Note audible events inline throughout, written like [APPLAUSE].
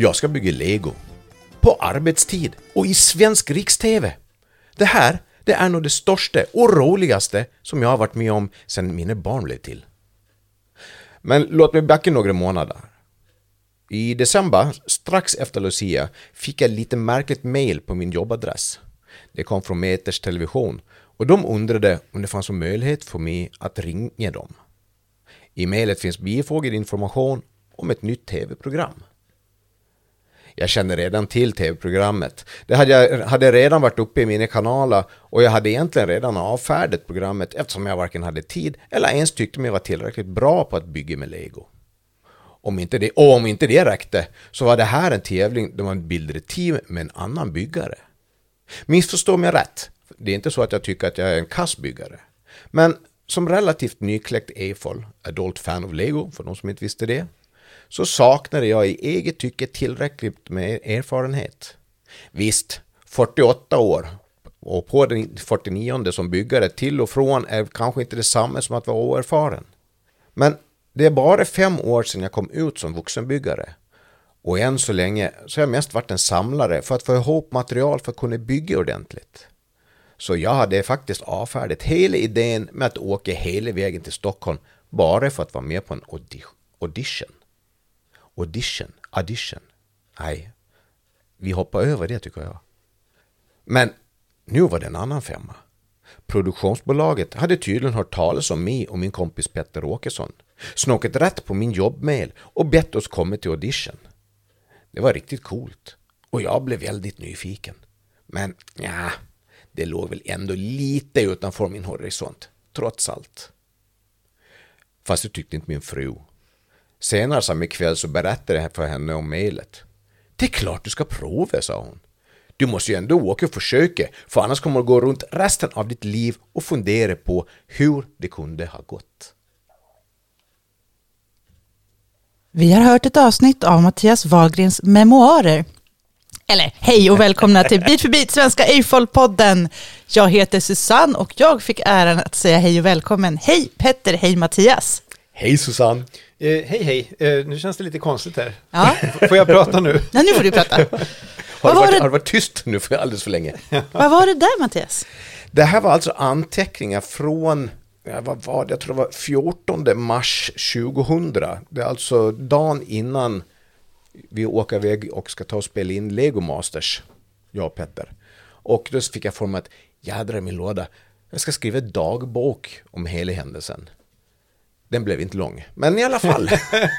Jag ska bygga lego. På arbetstid och i svensk riks-TV. Det här, det är nog det största och roligaste som jag har varit med om sedan mina barn blev till. Men låt mig backa några månader. I december, strax efter Lucia, fick jag lite märkligt mail på min jobbadress. Det kom från Meters Television och de undrade om det fanns en möjlighet för mig att ringa dem. I mejlet finns bifogad information om ett nytt tv-program. Jag kände redan till tv-programmet. Det hade, jag, hade redan varit uppe i mina kanaler och jag hade egentligen redan avfärdat programmet eftersom jag varken hade tid eller ens tyckte mig vara tillräckligt bra på att bygga med lego. Om inte det, och om inte det räckte så var det här en tävling där man bildade team med en annan byggare. Missförstå mig rätt, det är inte så att jag tycker att jag är en kassbyggare. Men som relativt nykläckt EFOL, adult fan of Lego, för de som inte visste det, så saknade jag i eget tycke tillräckligt med erfarenhet. Visst, 48 år och på den 49 som byggare till och från är kanske inte detsamma som att vara oerfaren. Men det är bara fem år sedan jag kom ut som vuxenbyggare. Och än så länge så har jag mest varit en samlare för att få ihop material för att kunna bygga ordentligt. Så jag hade faktiskt avfärdat hela idén med att åka hela vägen till Stockholm bara för att vara med på en audition. Audition? Audition? Nej, vi hoppar över det tycker jag. Men nu var det en annan femma. Produktionsbolaget hade tydligen hört talas om mig och min kompis Petter Åkesson, snokat rätt på min jobbmail och bett oss komma till audition. Det var riktigt coolt och jag blev väldigt nyfiken. Men ja, det låg väl ändå lite utanför min horisont, trots allt. Fast det tyckte inte min fru. Senare samma kväll så berättade jag för henne om mejlet. Det är klart du ska prova, sa hon. Du måste ju ändå åka och försöka, för annars kommer du gå runt resten av ditt liv och fundera på hur det kunde ha gått. Vi har hört ett avsnitt av Mattias Wahlgrens memoarer eller hej och välkomna till Bit för bit Svenska Eiffel-podden. Jag heter Susanne och jag fick äran att säga hej och välkommen. Hej Petter, hej Mattias. Hej Susanne. Eh, hej hej, eh, nu känns det lite konstigt här. Ja. [LAUGHS] Får jag prata nu? [LAUGHS] Ja, nu får du prata. har, du varit, det... har du varit tyst nu för alldeles för länge? [LAUGHS] Vad var det där Mattias? Det här var alltså anteckningar från ja, vad var det? Jag tror det var 14 mars 2000. Det är alltså dagen innan vi åker iväg och ska ta och spela in Lego Masters, jag och Petter. Och då fick jag för mig att jädrar i min låda, jag ska skriva dagbok om hela händelsen. Den blev inte lång, men i alla fall.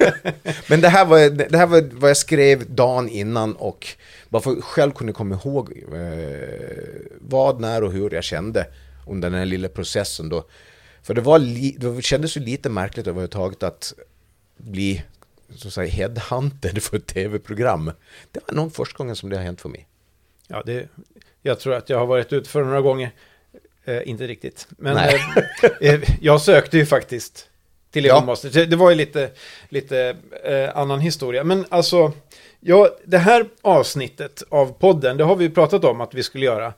[LAUGHS] men det här, var, det här var vad jag skrev dagen innan och bara för själv kunna komma ihåg eh, vad, när och hur jag kände under den här lilla processen då. För det, var li, det kändes ju lite märkligt överhuvudtaget att bli så att säga headhunted för ett tv-program. Det var nog första gången som det har hänt för mig. Ja, det, jag tror att jag har varit ute för några gånger. Eh, inte riktigt. Men eh, eh, jag sökte ju faktiskt till Leon ja. Master. Det var ju lite, lite eh, annan historia. Men alltså, ja, det här avsnittet av podden, det har vi pratat om att vi skulle göra.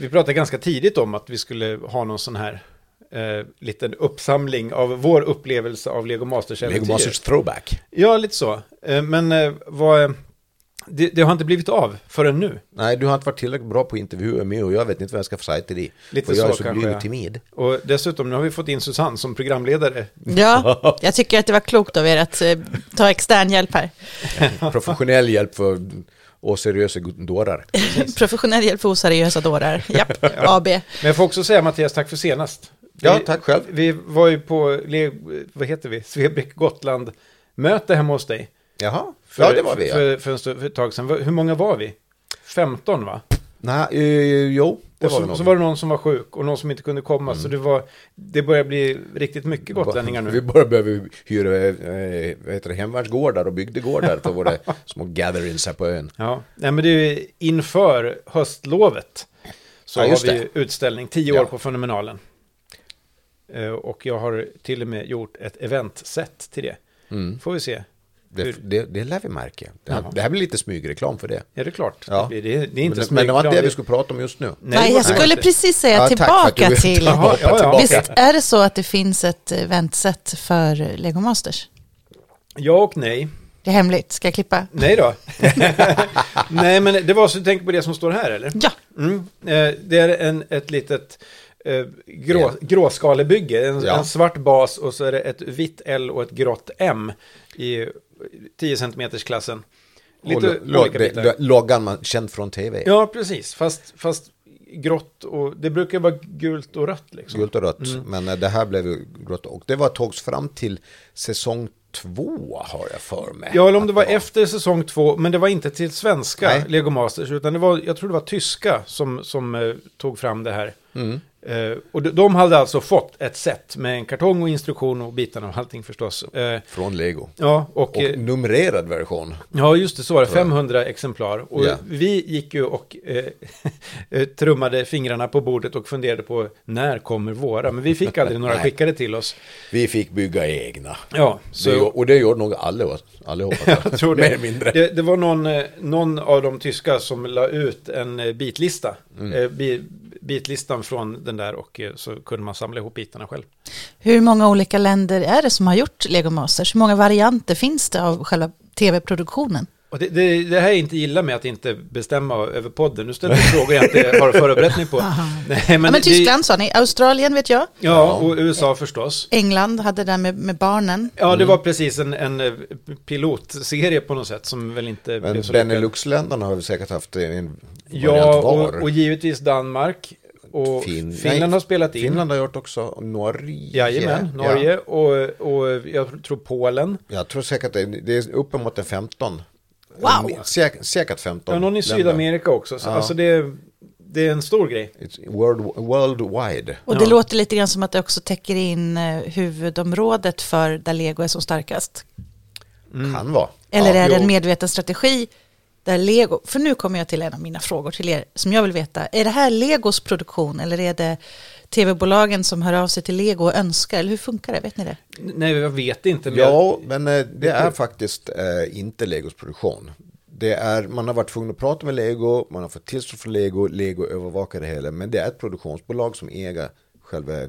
Vi pratade ganska tidigt om att vi skulle ha någon sån här eh, liten uppsamling av vår upplevelse av Lego Masters Lego Masters throwback. Ja, lite så. Eh, men eh, vad... Det, det, har inte blivit av förrän nu. Nej, du har inte varit tillräckligt bra på intervjuer med och jag vet inte vad jag ska få säga till dig. Lite för så jag är så kanske. blyg timid. Och dessutom, nu har vi fått in Susanne som programledare. Ja, [LAUGHS] jag tycker att det var klokt av er att eh, ta extern hjälp här. [LAUGHS] Professionell hjälp för oseriösa dårar. [LAUGHS] Professionell hjälp för oseriösa dårar, japp, ja. AB. Men jag får också säga Mattias, tack för senast. Ja, tack själv. Vi var ju på, vad heter vi, Svebrick Gotland möte hemma hos dig. Jaha, för, ja det var vi ja. För, för, för, ett tag sedan. Hur många var vi? 15 va? Nej, uh, jo. Det och så, så, var det någon som var sjuk och någon som inte kunde komma. Mm. Så det, var, det börjar bli riktigt mycket gotlänningar nu. Vi börjar behöva hyra äh, vad heter det, hemvärnsgårdar och bygdegårdar för våra [LAUGHS] små gatherings här på ön. Ja, Nej, men det är inför höstlovet. Så ja, har vi det. utställning, tio ja. år på Fenomenalen. Eh, och jag har till och med gjort ett eventset till det. Mm. Får vi se. Det, det, det lär vi märka. Det här, det här, blir lite smygreklam för det. Ja, det är klart. Ja. Det, det, det är inte men, men det var inte det vi skulle prata om just nu. Nej, Nej jag skulle precis säga ja, tillbaka till... Jaha, ja, ja. Visst är det så att det finns ett eventset för Lego Masters? Ja och nej. Det är hemligt, ska jag klippa? Nej då. [LAUGHS] Nej, men det var så du tänker på det som står här, eller? Ja, Mm. Eh, det är en, ett litet eh, grå, gråskalebygge. En, Ja. en svart bas och så är det ett vitt L och ett grått M i 10 cm klassen. Och Lite lo- olika det- bitar. det- Loggan man känt från tv. Ja, precis. Fast, fast grått och det brukar vara gult och rött liksom. Gult och rött. Mm. Men eh, det här blev grått. Och det var togs fram till säsong två har jag för mig. Ja, eller om Att det var efter säsong två, men det var inte till svenska Nej. Lego Masters, utan det var, jag tror det var tyska som, som eh, tog fram det här. Mm. Eh, och de, de hade alltså fått ett set med en kartong och instruktion och bitarna och allting förstås. Eh, Från Lego. ja, och, Och eh, numrerad version. ja, just det, så var det. 500 exemplar. Och Ja. vi gick ju och eh, [LAUGHS] eh, trummade fingrarna på bordet och funderade på när kommer våra? Men vi fick aldrig några [LAUGHS] skickade till oss. Vi fick bygga egna. Ja, Så, så... och det gjorde nog alla, allihopa. [LAUGHS] Jag tror Mer det. eller mindre. Det, det var någon, någon av de tyska som la ut en bitlista. Mm. Bi, bitlistan från den där och eh, så kunde man samla ihop bitarna själv. hur många olika länder är det som har gjort Lego Masters? Hur många varianter finns det av själva tv-produktionen? Och det, det, det här är inte illa med att inte bestämma över podden. Nu ställer du frågor jag inte [LAUGHS] har förberett mig på. Nej, Men, ja, men det- Tyskland sa ni, Australien vet jag, Ja, och USA förstås. England hade det där med, med barnen. Ja, Mm. det var precis en, en eh, pilotserie på något sätt som väl inte Men blev så. Benelux-länderna har väl säkert haft en Ja, och, och givetvis Danmark. Och Fin- Finland nej, har spelat in. Finland har gjort också. Norge. Jajamän, Ja. Norge och, och jag tror Polen. Jag tror säkert det, det är uppemot en 15. Wow. Säkert, säkert 15. Ja, någon i länder. Sydamerika också. Så Ja. Alltså det, det är en stor grej. It's world, worldwide. Och det Ja. låter lite grann som att det också täcker in eh, huvudområdet för där Lego är som starkast. Kan vara. Eller ja, är det en medveten strategi där Lego, för nu kommer jag till en av mina frågor till er som jag vill veta. Är det här Legos produktion eller är det tv-bolagen som hör av sig till Lego och önskar? Eller hur funkar det? Vet ni det? Nej, jag vet inte. Men jag, Ja, men eh, det är faktiskt eh, inte Legos produktion. Det är, man har varit tvungen att prata med Lego, man har fått tillstånd från Lego, Lego övervakar det hela, men det är ett produktionsbolag som äger själva eh,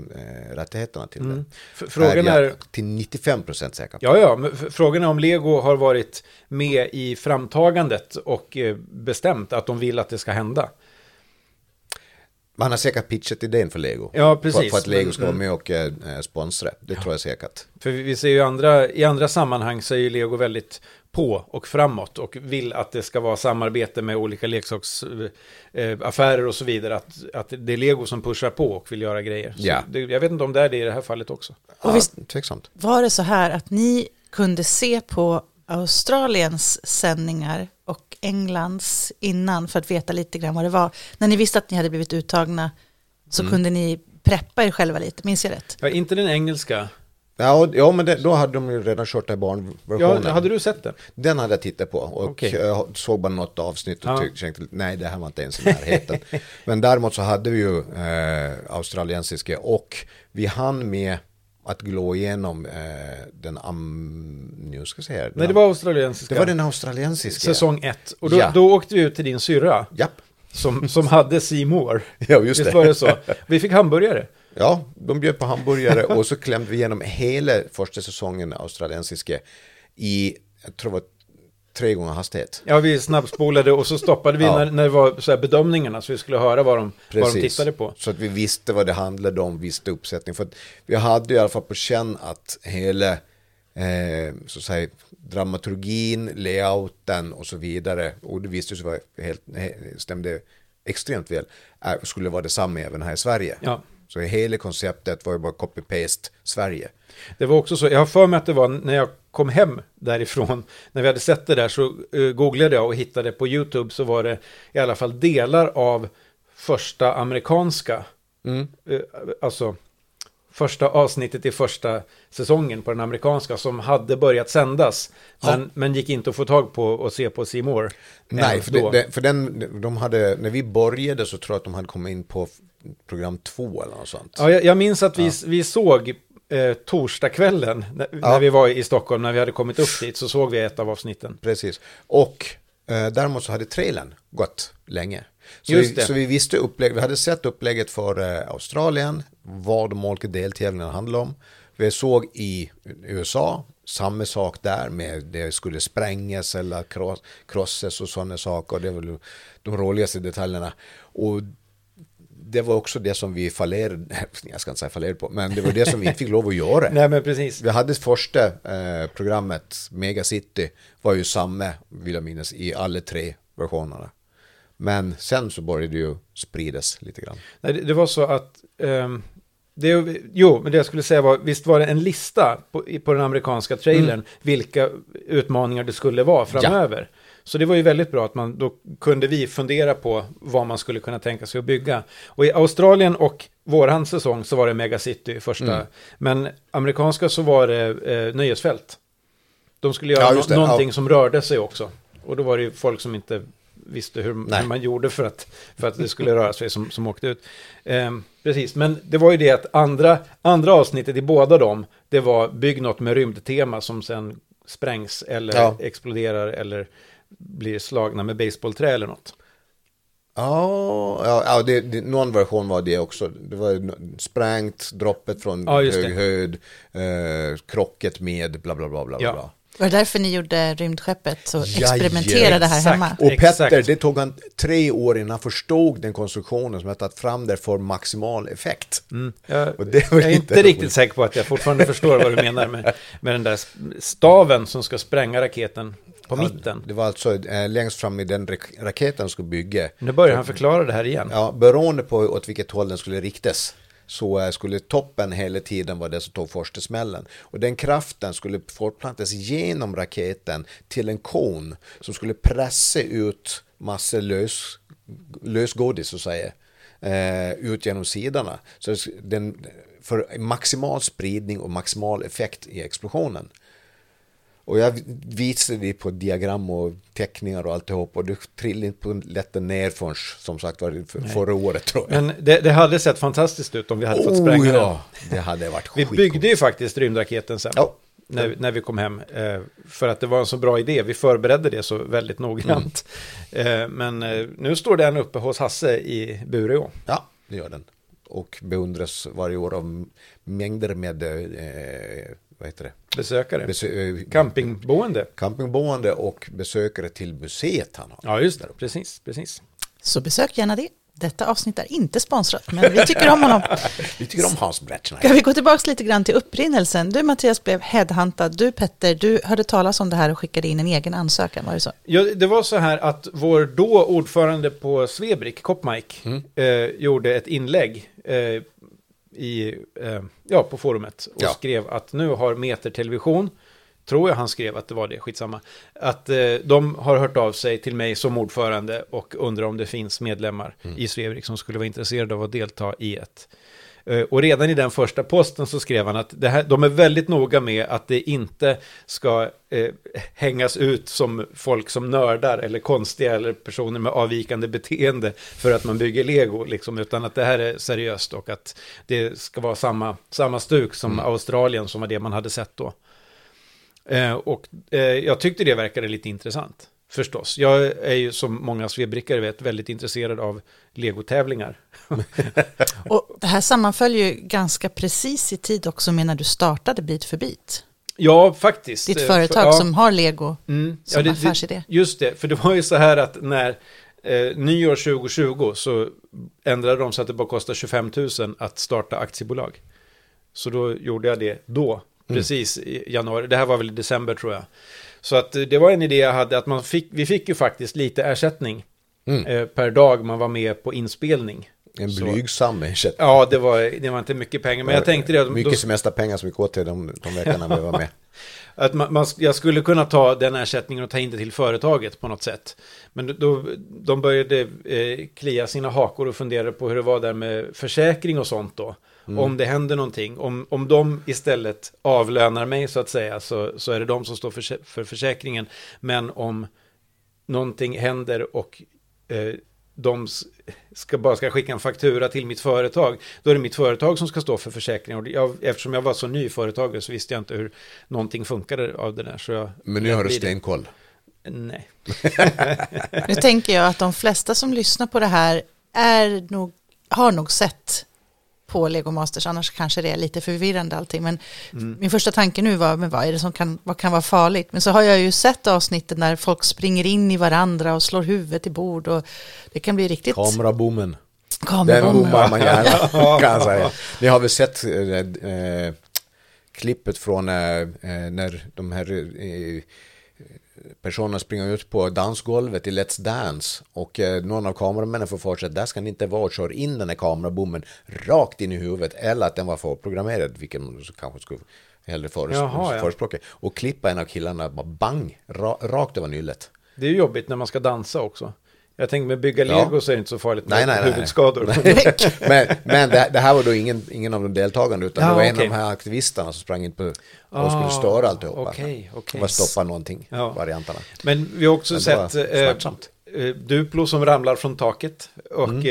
rättigheterna till det. F- frågan jag är- Till 95 procent säker. ja, ja, men frågan är om Lego har varit med i framtagandet och eh, bestämt att de vill att det ska hända. Man har säkert pitchat idén för Lego. Ja, För, precis. för att Lego ska vara med och eh, sponsra. Det tror jag säkert. För vi ser ju andra, i andra sammanhang så är ju Lego väldigt på och framåt och vill att det ska vara samarbete med olika leksaksaffärer och så vidare. Att, att det är Lego som pushar på och vill göra grejer. Så Ja. det, jag vet inte om det är det i det här fallet också. Och visst Ja, tveksamt. var det så här att ni kunde se på Australiens sändningar och Englands innan för att veta lite grann vad det var. När ni visste att ni hade blivit uttagna så kunde ni preppa er själva lite, minns jag rätt? Ja, inte den engelska. Ja, och, ja men det, då hade de ju redan kört den Ja, barnversionen. hade du sett den? Den hade jag tittat på och eh, såg bara något avsnitt och Ja. tyckte, tänkte nej det här var inte ens i närheten. [LAUGHS] Men däremot så hade vi ju eh, australiensiska och vi hann med att glå igenom eh, den, am, nu ska jag säga, Nej, det var australiensiska. det var den australiensiska. Säsong ett. Och då, Ja. då åkte vi ut till din syrra. Japp. Som, som hade Seymour. [LAUGHS] Ja, just Visst det. var det så? Vi fick hamburgare. Ja, de bjöd på hamburgare och så klämde vi igenom hela första säsongen australiensiska i, jag tror det var tre gånger hastighet. Ja, vi snabbspolade och så stoppade vi Ja. när, när det var så bedömningarna så vi skulle höra vad de, vad de tittade på. Så att vi visste vad det handlade om, visste uppsättning. För vi hade i alla fall på känn att hela eh, så att säga, dramaturgin, layouten och så vidare, och det visste sig vara helt, he- stämde extremt väl, eh, skulle vara detsamma även här i Sverige. Ja. Så hela konceptet var ju bara copy-paste Sverige. Det var också så, jag har för mig att det var när jag kom hem därifrån, när vi hade sett det där så uh, googlade jag och hittade på YouTube så var det i alla fall delar av första amerikanska, Mm. eh, alltså första avsnittet i första säsongen på den amerikanska som hade börjat sändas, Ja. men, men gick inte att få tag på och se på More. Nej, för, det, det, för den, de hade, när vi började så tror jag att de hade kommit in på program två eller något sånt. Ja, jag, jag minns att vi, vi såg eh, torsdagskvällen när, när vi var i Stockholm, när vi hade kommit upp dit, så såg vi ett av avsnitten. Precis. Och eh, däremot så hade trailern gått länge. Så, Just vi, så vi visste upplägg, vi hade sett upplägget för eh, Australien, vad de olika deltävlingarna handlade om. Vi såg i USA samma sak där med det skulle sprängas eller kross, krossas och sådana saker. Det väl de roligaste detaljerna. Och det var också det som vi fallerade, [LAUGHS] jag ska inte säga fallerade på, men det var det som vi inte fick lov att göra. [LAUGHS] Nej men precis. Vi hade första eh, programmet, Mega City, var ju samma, vill jag minnas, i alla tre versionerna. Men sen så började det ju spridas lite grann. Nej, det, det var så att, um, det, jo, men det jag skulle säga var, visst var det en lista på, på den amerikanska trailern, mm. vilka utmaningar det skulle vara framöver. Ja. Så det var ju väldigt bra att man, då kunde vi fundera på vad man skulle kunna tänka sig att bygga. Och i Australien och våran säsong så var det Megacity första. Mm. Men amerikanska så var det eh, nöjesfält. De skulle göra ja, no någonting ja. som rörde sig också. Och då var det ju folk som inte visste hur, hur, man gjorde för att, för att det skulle röra sig som, som åkte ut. Eh, precis, men det var ju det att andra, andra avsnittet i båda dem, det var bygg något med rymdtema som sen sprängs eller ja. exploderar eller blir slagna med baseballträ eller något. Ja, ja det, det, någon version var det också. Det var sprängt, droppet från ja, hög höjd, eh, krocket med bla bla bla bla. Ja. bla. Var det därför ni gjorde rymdskeppet och experimenterade här hemma? Och Petter, det tog han tre år innan han förstod den konstruktionen som jag tagit fram där för maximal effekt. Mm. Jag, jag, är inte riktigt säker på att jag fortfarande förstår vad du menar med, med den där staven som ska spränga raketen på ja, mitten? Det var alltså äh, längst fram i den raketen skulle bygga. Nu börjar han förklara det här igen. Ja, beroende på åt vilket håll den skulle riktas så äh, skulle toppen hela tiden vara det som tog första smällen. Och den kraften skulle fortplantas genom raketen till en kon som skulle pressa ut massor lös, lösgodis så att säga. Eh, ut genom sidorna. Så den, för maximal spridning och maximal effekt i explosionen. Och jag visade det på diagram och teckningar och alltihop och det trillade inte på lätten ner förrän som sagt var för, förra året tror jag. Men det, det, hade sett fantastiskt ut om vi hade oh, fått spränga ja. den. Det hade varit Vi byggde ju faktiskt rymdraketen sen. Ja. När, när vi kom hem. Eh, för att det var en så bra idé. Vi förberedde det så väldigt noggrant. Mm. Eh, men eh, nu står den uppe hos Hasse i Bureå. Ja, det gör den. Och beundras varje år av mängder med vad heter det? Besökare. Besö campingboende. Campingboende och besökare till museet han har. Ja, just det. Precis, precis. Så besök gärna det. Detta avsnitt är inte sponsrat, men vi tycker om honom. [LAUGHS] vi tycker om Hans Bretschner. Ska vi gå tillbaka lite grann till upprinnelsen? Du Mattias blev headhuntad. Du Petter, du hörde talas om det här och skickade in en egen ansökan, var det så? Ja, det var så här att vår då ordförande på Svebrik, Koppmike, mm. eh, gjorde ett inlägg eh, i, eh, ja, på forumet och ja. skrev att nu har Meter Television, tror jag han skrev att det var det, skitsamma, att eh, de har hört av sig till mig som ordförande och undrar om det finns medlemmar mm. i Svevrik som skulle vara intresserade av att delta i ett och redan i den första posten så skrev han att här, de är väldigt noga med att det inte ska eh, hängas ut som folk som nördar eller konstiga eller personer med avvikande beteende för att man bygger lego, liksom, utan att det här är seriöst och att det ska vara samma, samma stuk som mm. Australien som var det man hade sett då. Eh, och eh, jag tyckte det verkade lite intressant. Förstås. Jag är ju som många svebrickare vet väldigt intresserad av legotävlingar. [LAUGHS] och det här sammanföljer ju ganska precis i tid också med när du startade Bit för bit. Ja, faktiskt. Ditt företag ja. som har lego mm. som ja, det, affärsidé. Just det, för det var ju så här att när eh, nyår 2020 så ändrade de så att det bara kostar 25 000 att starta aktiebolag. Så då gjorde jag det då, mm. precis i januari. Det här var väl i december tror jag. Så att det var en idé jag hade, att man fick, vi fick ju faktiskt lite ersättning mm. eh, per dag man var med på inspelning. En blygsam ersättning. Ja, det var, det var inte mycket pengar. Men jag tänkte det. Mycket då, semesterpengar som vi går till de, de veckorna vi var med. [LAUGHS] att man, man, jag skulle kunna ta den ersättningen och ta in det till företaget på något sätt. Men då, de började eh, klia sina hakor och fundera på hur det var där med försäkring och sånt då. Mm. Om det händer någonting, om, om de istället avlönar mig så att säga, så, så är det de som står för, för försäkringen. Men om någonting händer och eh, de ska bara ska skicka en faktura till mitt företag, då är det mitt företag som ska stå för försäkringen. Och jag, eftersom jag var så ny företagare så visste jag inte hur någonting funkade av det där. Så jag, Men nu har du stenkoll? Nej. [LAUGHS] nu tänker jag att de flesta som lyssnar på det här är nog, har nog sett på Lego Masters, annars kanske det är lite förvirrande allting. Men min första tanke nu var, men vad är det som kan, vad kan vara farligt? Men så har jag ju sett avsnitten där folk springer in i varandra och slår huvudet i bord och det kan bli riktigt... Kamerabommen. Den bommar man gärna, [LAUGHS] kan jag säga. Ni har väl sett eh, eh, klippet från eh, eh, när de här personerna springer ut på dansgolvet i Let's Dance och eh, någon av kameramännen får för sig att där ska ni inte vara och kör in den här kamerabommen rakt in i huvudet eller att den var förprogrammerad, vilket man kanske skulle hellre föres- Jaha, ja. förespråka. Och klippa en av killarna bara bang, ra, rakt över nyllet. Det är jobbigt när man ska dansa också. Jag tänker med bygga Ja. lego så är det inte så farligt med Nej, nej, nej. huvudskador. [LAUGHS] men men det, det här var då ingen, ingen av de deltagande utan Ja, det var en okej. av de här aktivisterna som sprang in på och Ah, skulle störa alltihopa. okej, okej. Bara stoppa någonting, Ja. varianterna. Men vi har också Men sett eh, smärtsamt. Eh, Duplo som ramlar från taket och Mm.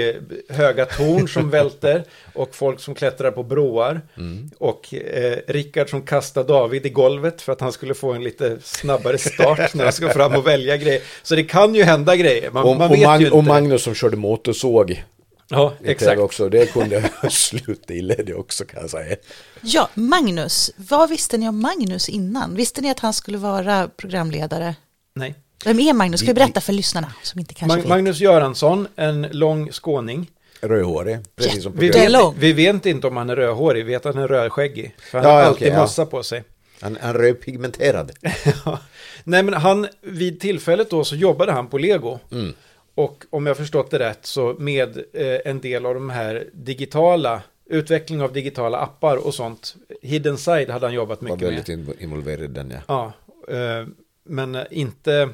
eh, höga torn som [LAUGHS] välter och folk som klättrar på broar Mm. och eh, Rickard som kastar David i golvet för att han skulle få en lite snabbare start när han ska fram och välja grejer. Så det kan ju hända grejer, man, Och, man och, vet Mag- ju inte. och Magnus som körde motorsåg ja, exakt. Också, det kunde [LAUGHS] sluta illa det också kan jag säga. Ja, Magnus. Vad visste ni om Magnus innan? Visste ni att han skulle vara programledare? Nej. Vem är Magnus? Ska vi berätta för lyssnarna som inte kanske Mag- vet? Magnus Göransson, en lång skåning. Rödhårig, precis som på Vi vet, vi vet inte om han är rödhårig, vi vet att han är rödskäggig. För han Ja, har ja, alltid okej, ja. mössa på sig. Han, han rödpigmenterad. [LAUGHS] Ja. Nej men han, vid tillfället då så jobbade han på Lego. Mm. Och om jag har förstått det rätt så med eh, en del av de här digitala, utveckling av digitala appar och sånt. Hidden Side hade han jobbat Var mycket väldigt med. in- involverad i den ja. Ja, eh, men inte,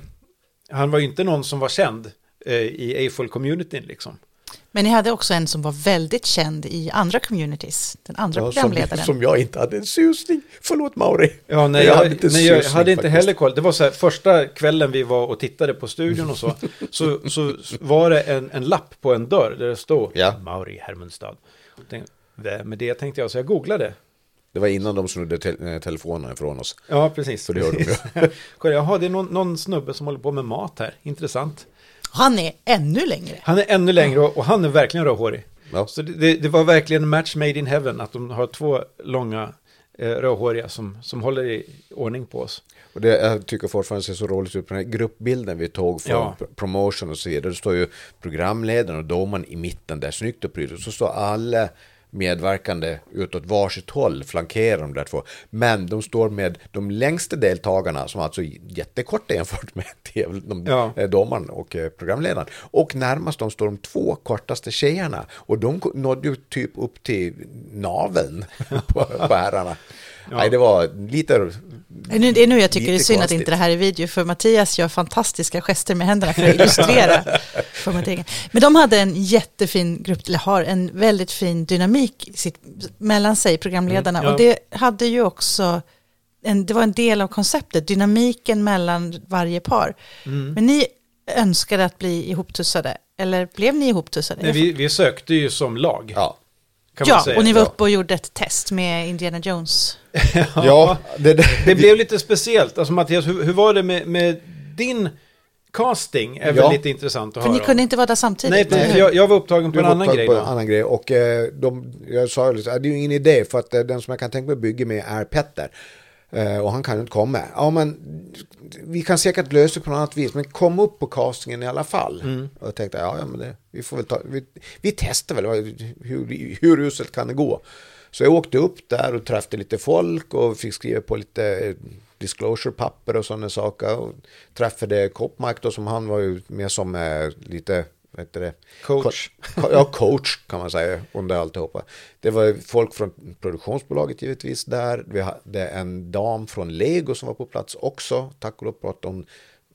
han var ju inte någon som var känd eh, i Eiffel-communityn liksom. Men ni hade också en som var väldigt känd i andra communities. Den andra ja som, programledaren. som jag inte hade en susning. Förlåt Mauri. Ja, nej, Jag jag, hade inte nej, jag susning hade inte heller koll. Det var så här, första kvällen vi var och tittade på studion och så, [LAUGHS] så, så var det en, en lapp på en dörr där det stod Ja. Mauri Hermundstad. Tänkte, "Vem är det tänkte jag, så jag googlade. Det var innan de snodde te- eh, telefonen ifrån oss. Ja, precis. För det gör de. [LAUGHS] Kolla, Jaha, det är någon, någon snubbe som håller på med mat här. Intressant. Han är ännu längre. Han är ännu längre och, och han är verkligen rödhårig. Ja. Så det, det, det var verkligen en match made in heaven att de har två långa eh, rödhåriga som, som håller i ordning på oss. Och det, jag tycker fortfarande ser så roligt ut på den här gruppbilden vi tog för Ja. pr- promotion och så vidare. Det står ju programledaren och domaren i mitten där, snyggt och prydligt. Så står alla medverkande utåt varsitt håll, flankerar de där två. Men de står med de längsta deltagarna, som alltså är jättekorta jämfört med [LAUGHS] de, Ja. eh, domaren och eh, programledaren. Och närmast dem står de två kortaste tjejerna. Och de nådde ju typ upp till naveln [LAUGHS] på, på herrarna. Nej, det var lite... Det är nu- det är nu jag tycker det är synd att konstigt. inte det här är video, för Mattias gör fantastiska gester med händerna för att illustrera. [LAUGHS] för Mattias. Men de hade en jättefin grupp, eller har en väldigt fin dynamik sitt, mellan sig, programledarna. Mm, ja. Och det hade ju också, en, det var en del av konceptet, dynamiken mellan varje par. Mm. Men ni önskade att bli ihoptussade, eller blev ni ihoptussade? Nej, vi, vi sökte ju som lag. Ja. Kan man ja, säga. och ni var ja. uppe och gjorde ett test med Indiana Jones. [LAUGHS] Ja, det, det, Det blev lite speciellt. Alltså Mattias, hur, hur var det med, med din casting? Är väl Ja. lite intressant att För höra ni kunde inte vara där samtidigt. Nej, hur? Jag, jag var upptagen på Du en var annan upptagen grej på en annan grej. Och eh, de, jag sa ju liksom, det är ju ingen idé för att eh, den som jag kan tänka mig att bygga med är Petter. Eh, och han kan ju inte komma. Ja men vi kan säkert lösa det på något annat vis. Men kom upp på castingen i alla fall. Mm. Och jag tänkte, ja, ja men det, vi får väl ta, vi, vi testar väl hur, hur uselt kan det gå. Så jag åkte upp där och träffade lite folk och fick skriva på lite eh, disclosure-papper och sådana saker. Och träffade Kopmark då som han var ju med som eh, lite, vad heter det? Coach. Ko- Ja, coach kan man säga under alltihopa. Det var folk från produktionsbolaget givetvis där. Vi hade en dam från Lego som var på plats också. Tack och lov pratade om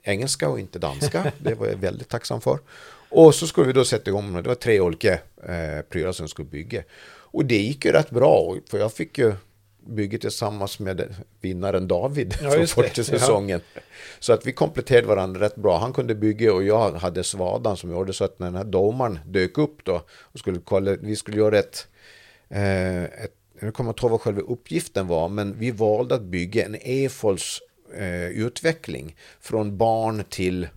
engelska och inte danska. [LAUGHS] Det var jag väldigt tacksam för. Och så skulle vi då sätta igång det var tre olika eh, prylar som skulle bygga. Och det gick ju rätt bra, för jag fick ju bygga tillsammans med vinnaren David Ja, [LAUGHS] från första Ja. säsongen. Så att vi kompletterade varandra rätt bra. Han kunde bygga och jag hade svadan som gjorde så att när den här domaren dök upp då och skulle kolla, vi skulle göra ett, eh, ett jag kommer inte ihåg vad själva uppgiften var, men vi valde att bygga en EFOLs eh, utveckling från barn till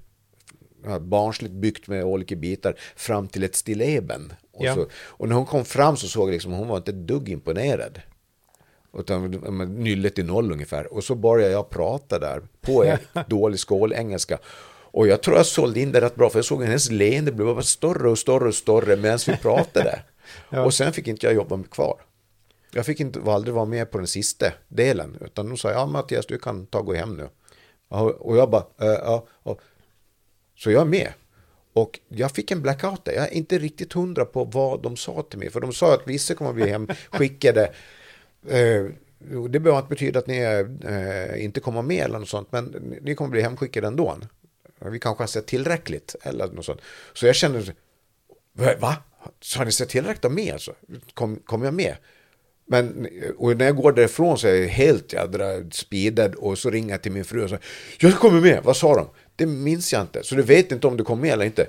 ja, barnsligt byggt med olika bitar fram till ett stilleben. Och, Ja. så, och när hon kom fram så såg jag liksom, hon var inte ett dugg imponerad. Utan nyllet i noll ungefär. Och så började jag prata där på [LAUGHS] dålig skålengelska. Och jag tror jag sålde in det rätt bra, för jag såg hennes leende blev bara större och större och större medan vi pratade. [LAUGHS] Ja. Och sen fick inte jag jobba kvar. Jag fick inte, aldrig vara med på den sista delen, utan de sa, ja Mattias, du kan ta och gå hem nu. Och jag bara, "Eh, ja, ja. Så jag är med. Och jag fick en blackout där. Jag är inte riktigt hundra på vad de sa till mig. För de sa att vissa kommer bli hemskickade. [LAUGHS] Eh, det behöver inte betyda att ni eh, inte kommer med eller något sånt. Men ni kommer bli hemskickade ändå. Vi kanske har sett tillräckligt. Eller något sånt. Så jag känner, va? Så har ni sett tillräckligt av mig alltså? Kom, kom jag med? Men eh, och när jag går därifrån så är jag helt jädra speedad och så ringer jag till min fru och säger Jag kommer med, vad sa de? Det minns jag inte, så du vet inte om du kommer med eller inte?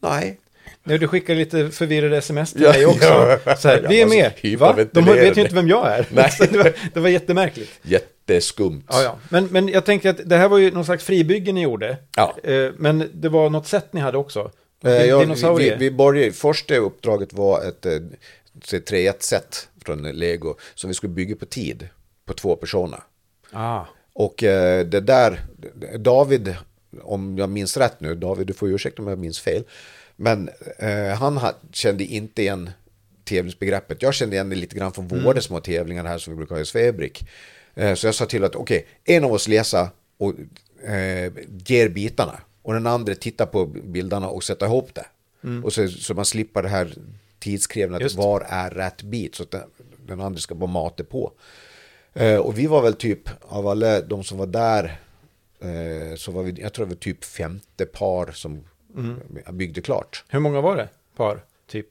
Nej. Nej, du skickar lite förvirrade sms till Ja, mig också. ja. Så här, vi är med. så Va? De vet ju inte vem jag är. Nej. [LAUGHS] Det, var, det var jättemärkligt. Jätteskumt. Ja, ja. Men, men jag tänker att det här var ju någon slags fribygge ni gjorde. Ja. Eh, Men det var något sätt ni hade också. Eh, ja, vi, vi, vi började, första uppdraget var ett eh, ett 3-1-set från Lego som vi skulle bygga på tid, på två personer. ah. Och det där, David, om jag minns rätt nu, David du får ursäkta om jag minns fel, men eh, han ha, kände inte igen tävlingsbegreppet. Jag kände igen det lite grann från våra små tävlingar här som vi brukar ha i Svebrik. Eh, så jag sa till att okej, en av oss läser och eh, ger bitarna och den andra tittar på bilderna och sätter ihop det. Och så, så man slipper det här tidskrävande var är rätt bit så att den, den andra ska bara mata på. Eh, och vi var väl typ, av alla de som var där, eh, så var vi, jag tror det var typ femte par som byggde klart. Hur många var det? Par, typ?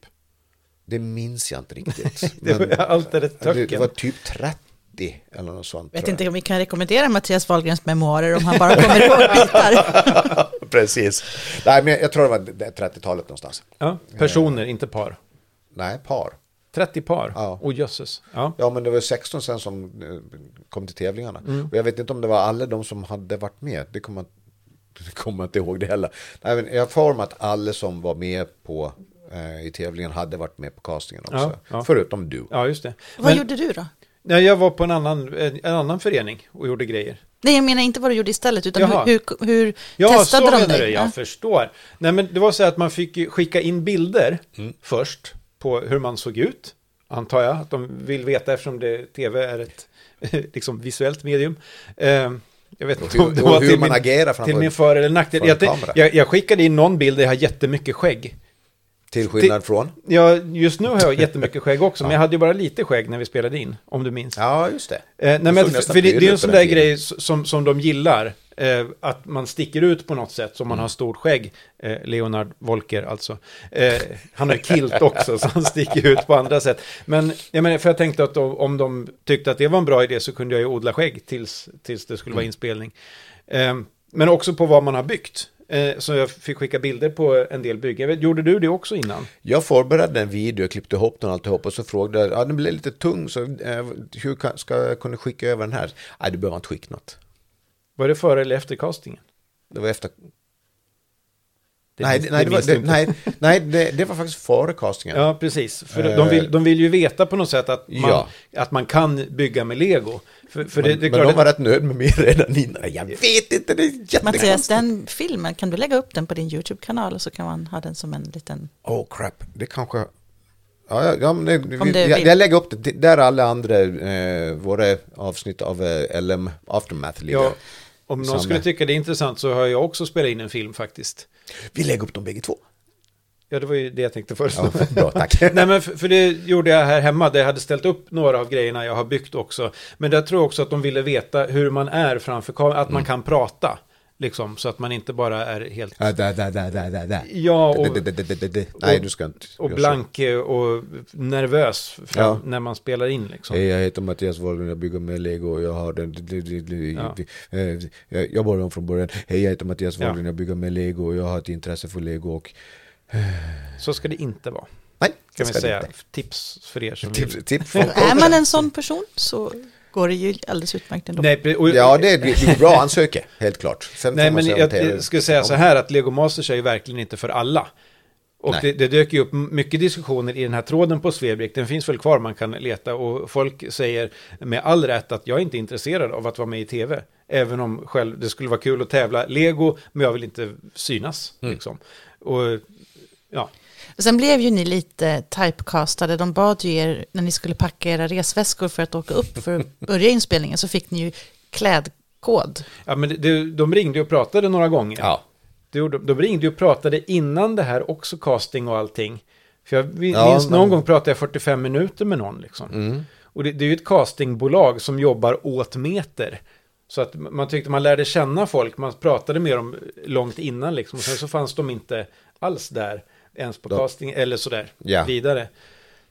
Det minns jag inte riktigt. [LAUGHS] Det var men allt är det, det var typ 30 eller något sånt. Vet tror inte om vi kan rekommendera Mattias Wahlgrens memoarer om han bara kommer ihåg [LAUGHS] bitar. jag. [LAUGHS] Precis. Nej, men jag tror det var det 30-talet någonstans. Ja, personer, inte par. Nej, par. 30 par? Ja. Åh jösses. Ja. Ja, men det var 16 sen som eh, kom till tävlingarna. Mm. Och jag vet inte om det var alla de som hade varit med. Det kommer jag, kommer inte ihåg det heller. Nej, men jag har för mig att alla som var med på eh, i tävlingen hade varit med på castingen också. Ja, ja. Förutom du. ja, just det. Vad Men, gjorde du då? nej, jag var på en annan, en, en annan förening och gjorde grejer. Nej, jag menar inte vad du gjorde istället, utan Jaha. hur, hur, hur Ja, testade så de menar dig? du, jag Ja. förstår. Nej, men det var så att man fick skicka in bilder Mm. först på hur man såg ut, antar jag, att de vill veta eftersom det, tv är ett [LAUGHS] liksom, visuellt medium. Eh, jag vet inte om det var hur till man min, agerar framför till min för eller nackdel. Jag, jag, jag skickade in någon bild där jag har jättemycket skägg. till skillnad från. Ja, just nu har jag jättemycket skägg också, men jag hade ju bara lite skägg när vi spelade in, om du minns. Ja, just det. Eh, nej, men för, för det, det är en sån där grej som, som de gillar. Eh, att man sticker ut på något sätt, som man har stort skägg. Eh, Leonard Volker alltså. Eh, han har kilt också, så han sticker ut på andra sätt. Men jag menar, för jag tänkte att då, om de tyckte att det var en bra idé så kunde jag ju odla skägg tills, tills det skulle vara inspelning. Eh, men också på vad man har byggt. Eh, så jag fick skicka bilder på en del byggen. Gjorde du det också innan? Jag förberedde en video, klippte ihop den och alltihop och så frågade jag, ja den blev lite tung så eh, hur kan, ska jag kunna skicka över den här? Nej, du behöver inte skicka något. Var det före eller efter castingen? Det var efter... Det nej, det, nej, det det var, det, nej, nej det, det var faktiskt före castingen. Ja, precis. För Eh. de, vill, de vill ju veta på något sätt att man, Ja. att man kan bygga med lego. För, för men det, det är men klart de var rätt nöjda med mig [LAUGHS] redan innan. Jag vet inte, det är Mattias, jättekonstigt. den filmen, kan du lägga upp den på din YouTube-kanal och så kan man ha den som en liten... Oh crap, det kanske... Ja, ja, ja det, vi, jag, jag lägger upp det. Det- Där alla andra, eh, våra avsnitt av eh, LM Aftermath ligger. ja, om någon skulle tycka det är intressant så har jag också spelat in en film faktiskt. Vi lägger upp dem bägge två. Ja, det var ju det jag tänkte föreslå. Ja, bra, [LAUGHS] tack. Nej, men för, för det gjorde jag här hemma, där jag hade ställt upp några av grejerna jag har byggt också. Men där tror jag också att de ville veta hur man är framför kameran, att man kan prata. Liksom, så att man inte bara är helt... Ja, där. Ja, och. Nej, du ska inte. och blank eh, och nervös Ja. när man spelar in liksom. Hej, jag heter Mattias Wahlgren, jag bygger med Lego och jag har den... Ja. eh, Jag börjar om från början. Hej, jag heter Mattias. Wahlgren, jag bygger med Lego och jag har ett intresse för Lego och... Så ska det inte vara. Nej, Kan vi säga. inte. Tips för er som Tips, vill. tips [LAUGHS] är man en sån person så går det ju alldeles utmärkt ändå. Nej, och, Ja, det är, det är bra ansöka, helt klart. Sen nej men jag, jag skulle säga så här att Lego Masters är ju verkligen inte för alla. Och det, det dök ju upp mycket diskussioner i den här tråden på Svebrick. Den finns väl kvar, man kan leta. Och folk säger med all rätt att jag är inte intresserad av att vara med i tv. Även om själv det skulle vara kul att tävla Lego, men jag vill inte synas. Mm. Liksom. Och ja, Sen blev ju ni lite typecastade. De bad ju er när ni skulle packa era resväskor för att åka upp för att [LAUGHS] börja inspelningen så fick ni ju klädkod. ja men det, de ringde och pratade några gånger. Ja. Gjorde- De ringde och pratade innan det här också, casting och allting. För jag vi- Ja, minns någon men- gång pratade jag 45 minuter med någon liksom. Mm. Och det, det är ju ett castingbolag som jobbar åt meter. Så att man tyckte man lärde känna folk, man pratade med dem långt innan liksom. Och sen så fanns de inte alls där, ens på Då- casting eller sådär Ja. vidare.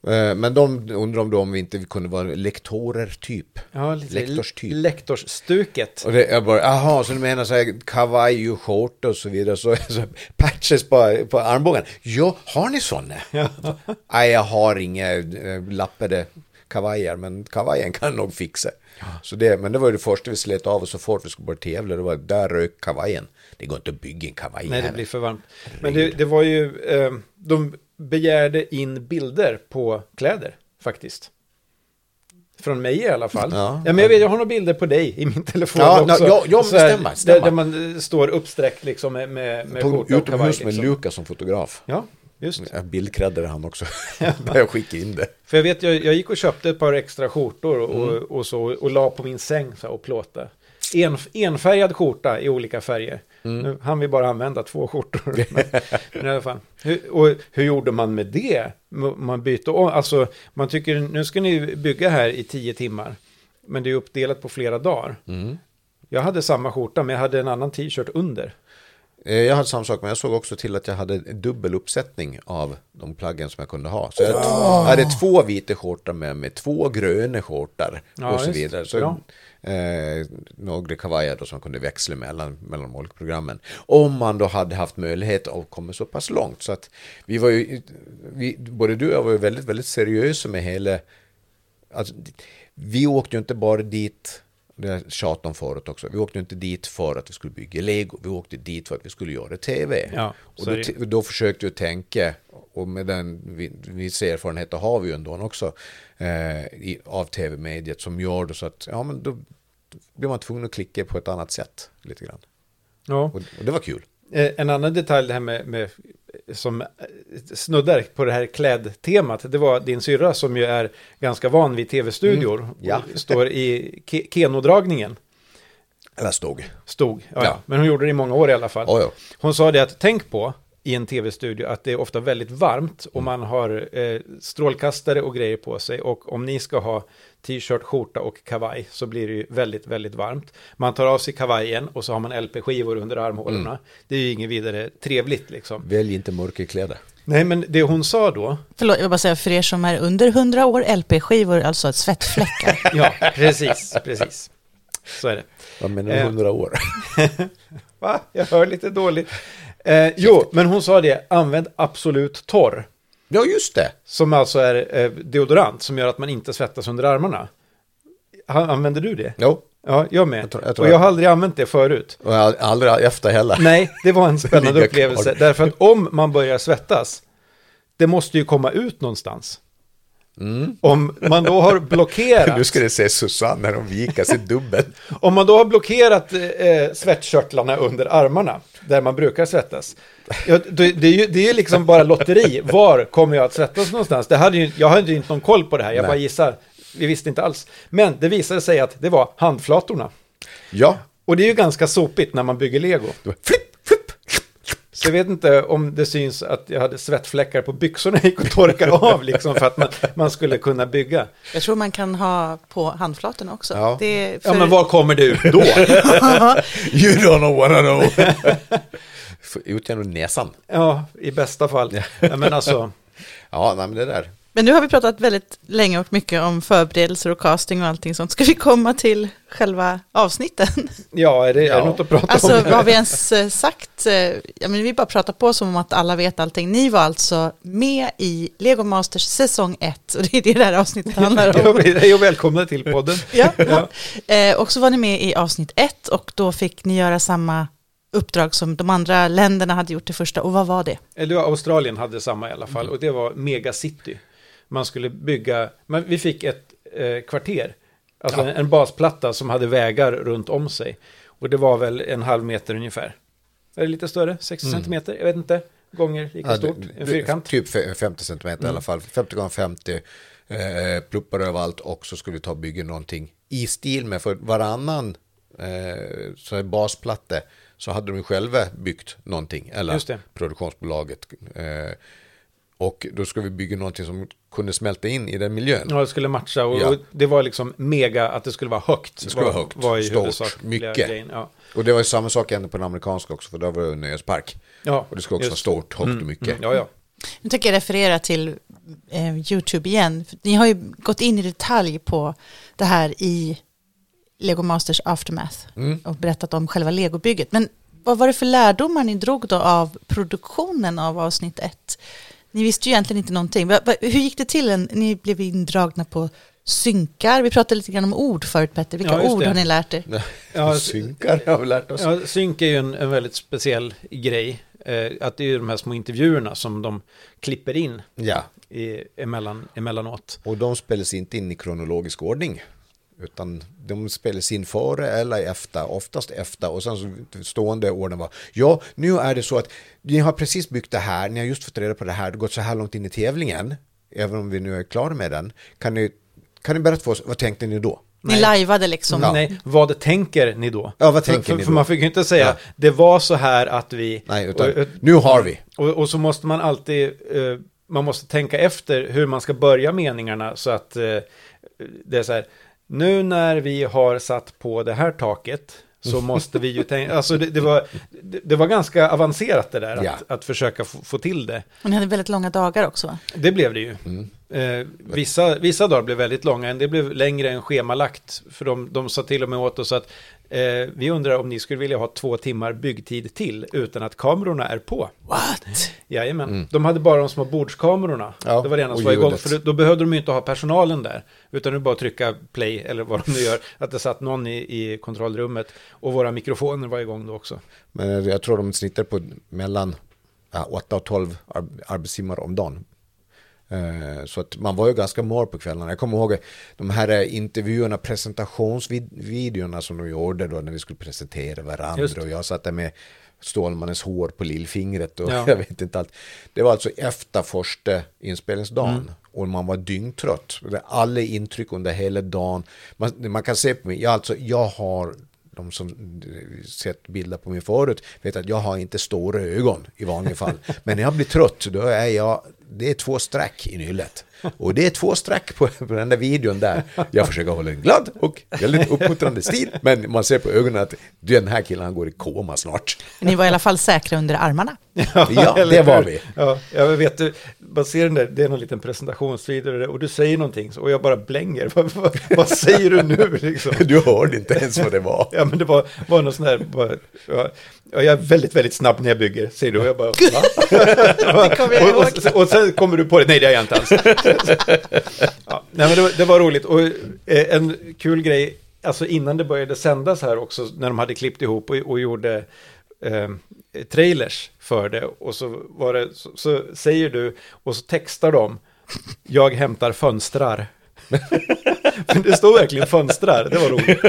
Eh, Men de undrar om, då om vi inte kunde vara lektorer typ. Ja, lite Lektorstyp. Lektorsstuket. Och det, jag bara, jaha, så du menar så här kavaj och skjorta och så vidare, så, så patches på, på armbågen. Ja, har ni sådana? Nej, jag har inga äh, lappade kavajer, men kavajen kan nog fixa. Så det, men det var ju det första vi slet av och så fort vi skulle börja tävla, det var där rök kavajen. Det går inte att bygga en kavaj Nej, det här. blir för varmt. Men det, det var ju, eh, de begärde in bilder på kläder faktiskt. Från mig i alla fall. Ja. Ja, men jag, vet, jag har några bilder på dig i min telefon Ja, också. ja, ja, men stämmer, stämmer. Där, där man eh, står uppsträckt liksom med, med, med På utomhus med Liksom. Lukas som fotograf. Ja, just. Jag bildkräddade han också. [LAUGHS] Jag skickade in det. För jag vet, jag, jag gick och köpte ett par extra skjortor och, Mm. och så och la på min säng så här, och plåta. En, enfärgad skjorta i olika färger. Mm. Nu hann vi bara använda två skjortor. [LAUGHS] men, men i alla fall. Hur, och hur gjorde man med det? Man bytte om, alltså man tycker nu ska ni bygga här i tio timmar. Men det är uppdelat på flera dagar. Mm. Jag hade samma skjorta men jag hade en annan t-shirt under. Eh, Jag hade samma sak, men jag såg också till att jag hade en dubbel uppsättning av de plaggen som jag kunde ha. Så jag jag hade två vita skjortor med mig, två gröna skjortor Ja, och så just. vidare. Så, eh, några kavajer då som kunde växla mellan, mellan de olika programmen. Om man då hade haft möjlighet att komma så pass långt. Så att vi var ju, vi, både du och jag var ju väldigt, väldigt seriösa med hela... Alltså, vi åkte ju inte bara dit det har jag tjatat om förut också. Vi åkte inte dit för att vi skulle bygga lego. Vi åkte dit för att vi skulle göra tv. Ja, och då, då försökte jag tänka, och med den vi- viss erfarenhet har vi ju ändå också eh, i, av tv-mediet som gör det så att ja, men då, då blir man tvungen att klicka på ett annat sätt lite grann. Ja. Och, och det var kul. Eh, En annan detalj det här med, med som eh, snuddar på det här klädtemat, det var din syrra som ju är ganska van vid tv-studior. Mm, ja. och Står i ke- Kenodragningen, Eller stod. stod. Ja, Ja. ja. Men hon gjorde det i många år i alla fall. Oh, ja. Hon sa det att tänk på i en tv-studio att det är ofta väldigt varmt och man har eh, strålkastare och grejer på sig och om ni ska ha t-shirt, skjorta och kavaj så blir det ju väldigt, väldigt varmt. Man tar av sig kavajen och så har man LP-skivor under armhålorna. Mm. Det är ju inget vidare trevligt liksom. Välj inte mörka kläder. Nej, men det hon sa då, Förlåt, jag vill bara säga för er som är under 100 år, LP-skivor, alltså ett svettfläckar. [LAUGHS] ja, precis, precis. Så är det. Vad menar du, Eh. hundra år? [LAUGHS] Va? Jag hör lite dåligt. Eh, jo, men hon sa det, använd absolut torr. Ja, just det. Som alltså är eh, deodorant som gör att man inte svettas under armarna. Använder du det? Jo, Ja, jag med. Jag tror- jag tror och jag har aldrig använt det förut. och jag- aldrig efter heller. Nej, det var en [LAUGHS] spännande upplevelse. kvar. Därför att om man börjar svettas, det måste ju komma ut någonstans. Mm. Om man då har [LAUGHS] blockerat, Nu ska det se Susanne när hon vikar sig dubbel. om man då har blockerat eh, svettkörtlarna under armarna, där man brukar svettas, ja, det, det, är ju, det är ju liksom bara lotteri. Var kommer jag att svettas någonstans? Det hade ju, jag hade ju inte någon koll på det här, jag Nej. bara gissar. Vi visste inte alls. Men det visade sig att det var handflatorna. Ja, Och det är ju ganska sopigt när man bygger lego. flipp, flipp. Så jag vet inte om det syns att jag hade svettfläckar på byxorna jag gick och torkade av liksom för att man, man skulle kunna bygga. Jag tror man kan ha på handflatorna också. Ja. Det är Ja, för... men var kommer ut då? [LAUGHS] You don't know what I know. [LAUGHS] Ut genom näsan. Ja, i bästa fall. Ja, men alltså, [LAUGHS] Ja, nej, men det där. Men nu har vi pratat väldigt länge och mycket om förberedelser och casting och allting sånt. Ska vi komma till själva avsnitten? [LAUGHS] ja, är det, är Ja. det något att prata Alltså om? vad har vi ens eh, sagt? Eh, Ja, men vi bara pratar på som om att alla vet allting. Ni var alltså med i Lego Masters säsong 1 och det är det det här avsnittet handlar om. [LAUGHS] Hej och välkomna till podden. Ja, Ja. Eh, och så var ni med i avsnitt 1 och då fick ni göra samma uppdrag som de andra länderna hade gjort det första. Och vad var det? Eller Australien hade samma i alla fall. Och det var Megacity. Man skulle bygga, men vi fick ett eh, kvarter. Alltså Ja. en, en basplatta som hade vägar runt om sig. Och det var väl en halv meter ungefär. Är det lite större? 60 centimeter? Jag vet inte. Gånger lika Ja, stort. En fyrkant. Typ fe- 50 centimeter i alla fall. 50 gånger 50 eh, pluppar överallt och så skulle vi ta och bygga någonting i stil med för varannan eh, så basplatte så hade de själva byggt någonting eller produktionsbolaget. Eh, och då ska vi bygga någonting som kunde smälta in i den miljön. Ja, det skulle matcha och, Ja. och det var liksom mega att det skulle vara högt. Det skulle var, vara högt, var stort, mycket. grejen. Ja. Och det var ju samma sak ändå på den amerikanska också för där var det en nöjespark. Ja, Och det skulle också vara stort, högt och mycket. Mm, ja, ja. Nu tänker jag referera till eh, YouTube igen. För Ni har ju gått in i detalj på det här i Lego Masters Aftermath Mm. och berättat om själva legobygget. Men vad var det för lärdomar ni drog då av produktionen av avsnitt ett? Ni visste ju egentligen inte någonting. Hur gick det till? Ni blev indragna på synkar. Vi pratade lite grann om ord förut Petter. Vilka Ja, ord det. har ni lärt er? Ja, [LAUGHS] Synkar har vi lärt oss. Ja, synk är ju en, en väldigt speciell grej. Eh, att det är ju de här små intervjuerna som de klipper in Ja, i, emellan, emellanåt. och de spelas inte in i kronologisk ordning. Utan de spelas in före eller efter, oftast efter. Och sen så stående orden var, ja, nu är det så att ni har precis byggt det här, ni har just fått reda på det här, det har gått så här långt in i tävlingen, även om vi nu är klara med den. Kan ni, kan ni berätta för oss, vad tänkte ni då? Ni lajvade liksom. Ja. Nej, vad tänker ni då? Ja, vad för, tänker för, ni för då? man fick ju inte säga, Ja. det var så här att vi... Nej, utan och, nu har vi. och, och så måste man alltid, eh, man måste tänka efter hur man ska börja meningarna så att eh, det är så här, nu när vi har satt på det här taket så [LAUGHS] måste vi ju tänka, alltså det, det, var, det, det var ganska avancerat det där, Ja. att, att försöka få, få till det. Och ni hade väldigt långa dagar också va? Det blev det ju. Mm. Eh, vissa, vissa dagar blev väldigt långa, en del blev längre än schemalagt. För de, de sa till och med åt oss att eh, vi undrar om ni skulle vilja ha två timmar byggtid till utan att kamerorna är på. What? Jajamän. De hade bara de små bordskamerorna. Ja, det var det enda som var igång. För då, behövde de ju inte ha personalen där. Utan det bara trycka play eller vad de nu gör. [LAUGHS] Att det satt någon i, i kontrollrummet. Och våra mikrofoner var igång då också. Men jag tror de snittar på mellan ja, 8 och 12 ar- arbetstimmar om dagen. Eh, Så att man var ju ganska mör på kvällarna. Jag kommer ihåg de här intervjuerna, presentationsvideorna som de gjorde då när vi skulle presentera varandra. Och jag satt där med Stålmannens hår på lillfingret och Ja. [LAUGHS] jag vet inte allt. Det var alltså efter första inspelningsdagen Mm. och man var dyngtrött. Alla intryck under hela dagen. Man, man kan se på mig, jag, alltså, jag har de som sett bilder på mig förut vet att jag har inte stora ögon i vanliga fall. [LAUGHS] Men när jag blir trött då är jag, det är två streck i nyllet. Och det är två streck på, på den där videon där. Jag försöker hålla en glad och väldigt uppmuntrande stil. Men man ser på ögonen att den här killen han går i koma snart. Ni var i alla fall säkra under armarna. Ja, det var vi. Ja, jag vet, du, man ser den där, det är någon liten presentationsvideo och du säger någonting och jag bara blänger. [LAUGHS] vad, vad, vad säger du nu liksom? [LAUGHS] Du hörde inte ens vad det var. Ja, men det var, var någon sån här, bara, ja, ja, jag är väldigt, väldigt snabb när jag bygger, säger du. Och jag bara, va? [LAUGHS] Det kommer jag och, ihåg. och, och sen kommer du på det, nej det är jag inte alls. [LAUGHS] ja, nej, men det, var- det var roligt. Och eh, en kul grej, alltså innan det började sändas här också, när de hade klippt ihop och, och gjorde eh, trailers för det. Och så, var det, så, så säger du, och så textar de, jag hämtar fönstrar. [LAUGHS] Men det står verkligen fönstrar, det var roligt.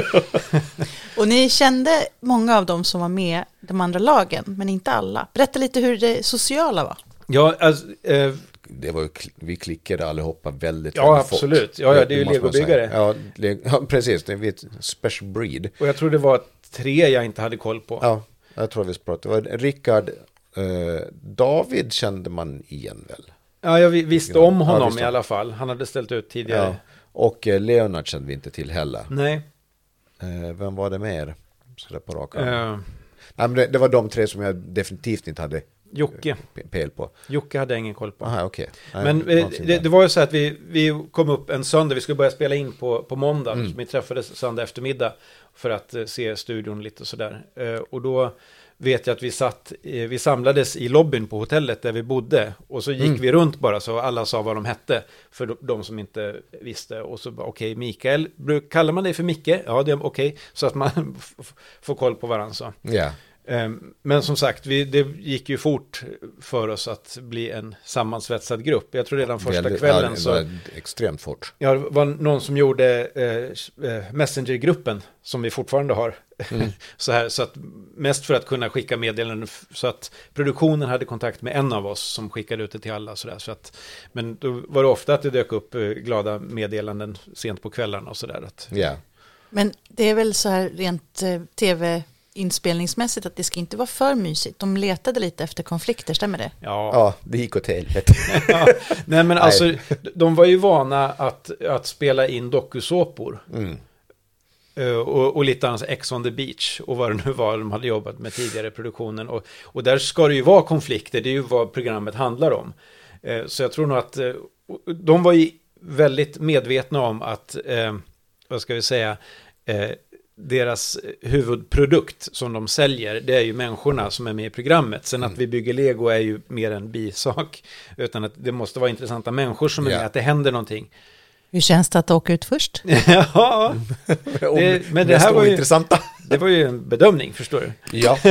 Och ni kände många av dem som var med de andra lagen, men inte alla. Berätta lite hur det sociala var. Ja, alltså, eh, Det var ju, vi klickade allihopa väldigt, Ja, väldigt fort. absolut. Ja, ja, det är ju legobyggare. Ja, le- ja, precis. Det är ett special breed. och jag tror det var tre jag inte hade koll på. Ja, jag tror vi pratade. Det var Rickard, eh, David kände man igen väl? Ja, jag vi- visste Ja, om ja, honom visste i alla fall. Han hade ställt ut tidigare. Ja. Och eh, Leonard kände vi inte till heller. Nej. Eh, vem var det mer? Sådär på rak arm. Eh, Nej, men det, det var de tre som jag definitivt inte hade Jocke. pel på. Jocke hade jag ingen koll på. Aha. Nej, Men eh, det, det var ju så att vi, vi kom upp en söndag, vi skulle börja spela in på, på måndag. Mm. Vi träffades söndag eftermiddag för att eh, se studion lite sådär. Eh, och då vet jag att vi satt, vi samlades i lobbyn på hotellet där vi bodde. Och så gick Mm. vi runt bara så alla sa vad de hette. För de, de som inte visste. Och så bara, okej, Mikael, bruk- kallar man dig för Micke? Ja, det är okej. Så att man [LAUGHS] får koll på varandra så. Ja. Ehm, Men som sagt, vi, det gick ju fort för oss att bli en sammansvetsad grupp. Jag tror redan första Väldigt- kvällen ja, det så... var extremt fort. Ja, det var någon som gjorde eh, eh, Messenger-gruppen som vi fortfarande har. Mm. [LAUGHS] så här, så att mest för att kunna skicka meddelanden så att produktionen hade kontakt med en av oss som skickade ut det till alla. Så där, så att, men då var det ofta att det dök upp eh, glada meddelanden sent på kvällarna och sådär. Att, Ja. Men det är väl så här rent eh, tv-inspelningsmässigt att det ska inte vara för mysigt. De letade lite efter konflikter, stämmer det? ja, ja, det gick åt helvete. Ja, [LAUGHS] nej men alltså, de var ju vana att, att spela in dokusåpor. Mm. Eh, Och, och lite annat, Ex on the beach och vad det nu var de hade jobbat med tidigare i produktionen. Och, och där ska det ju vara konflikter, det är ju vad programmet handlar om. Eh, Så jag tror nog att eh, de var ju väldigt medvetna om att, eh, vad ska vi säga, eh, deras huvudprodukt som de säljer, det är ju människorna som är med i programmet. Sen att vi bygger lego är ju mer en bisak. Utan att det måste vara intressanta människor som är Ja. med, att det händer någonting. Hur känns det att åka ut först? [LAUGHS] ja, [LAUGHS] Det- men det här var ju- intressanta. [LAUGHS] det var ju en bedömning, förstår du. Ja, Ja,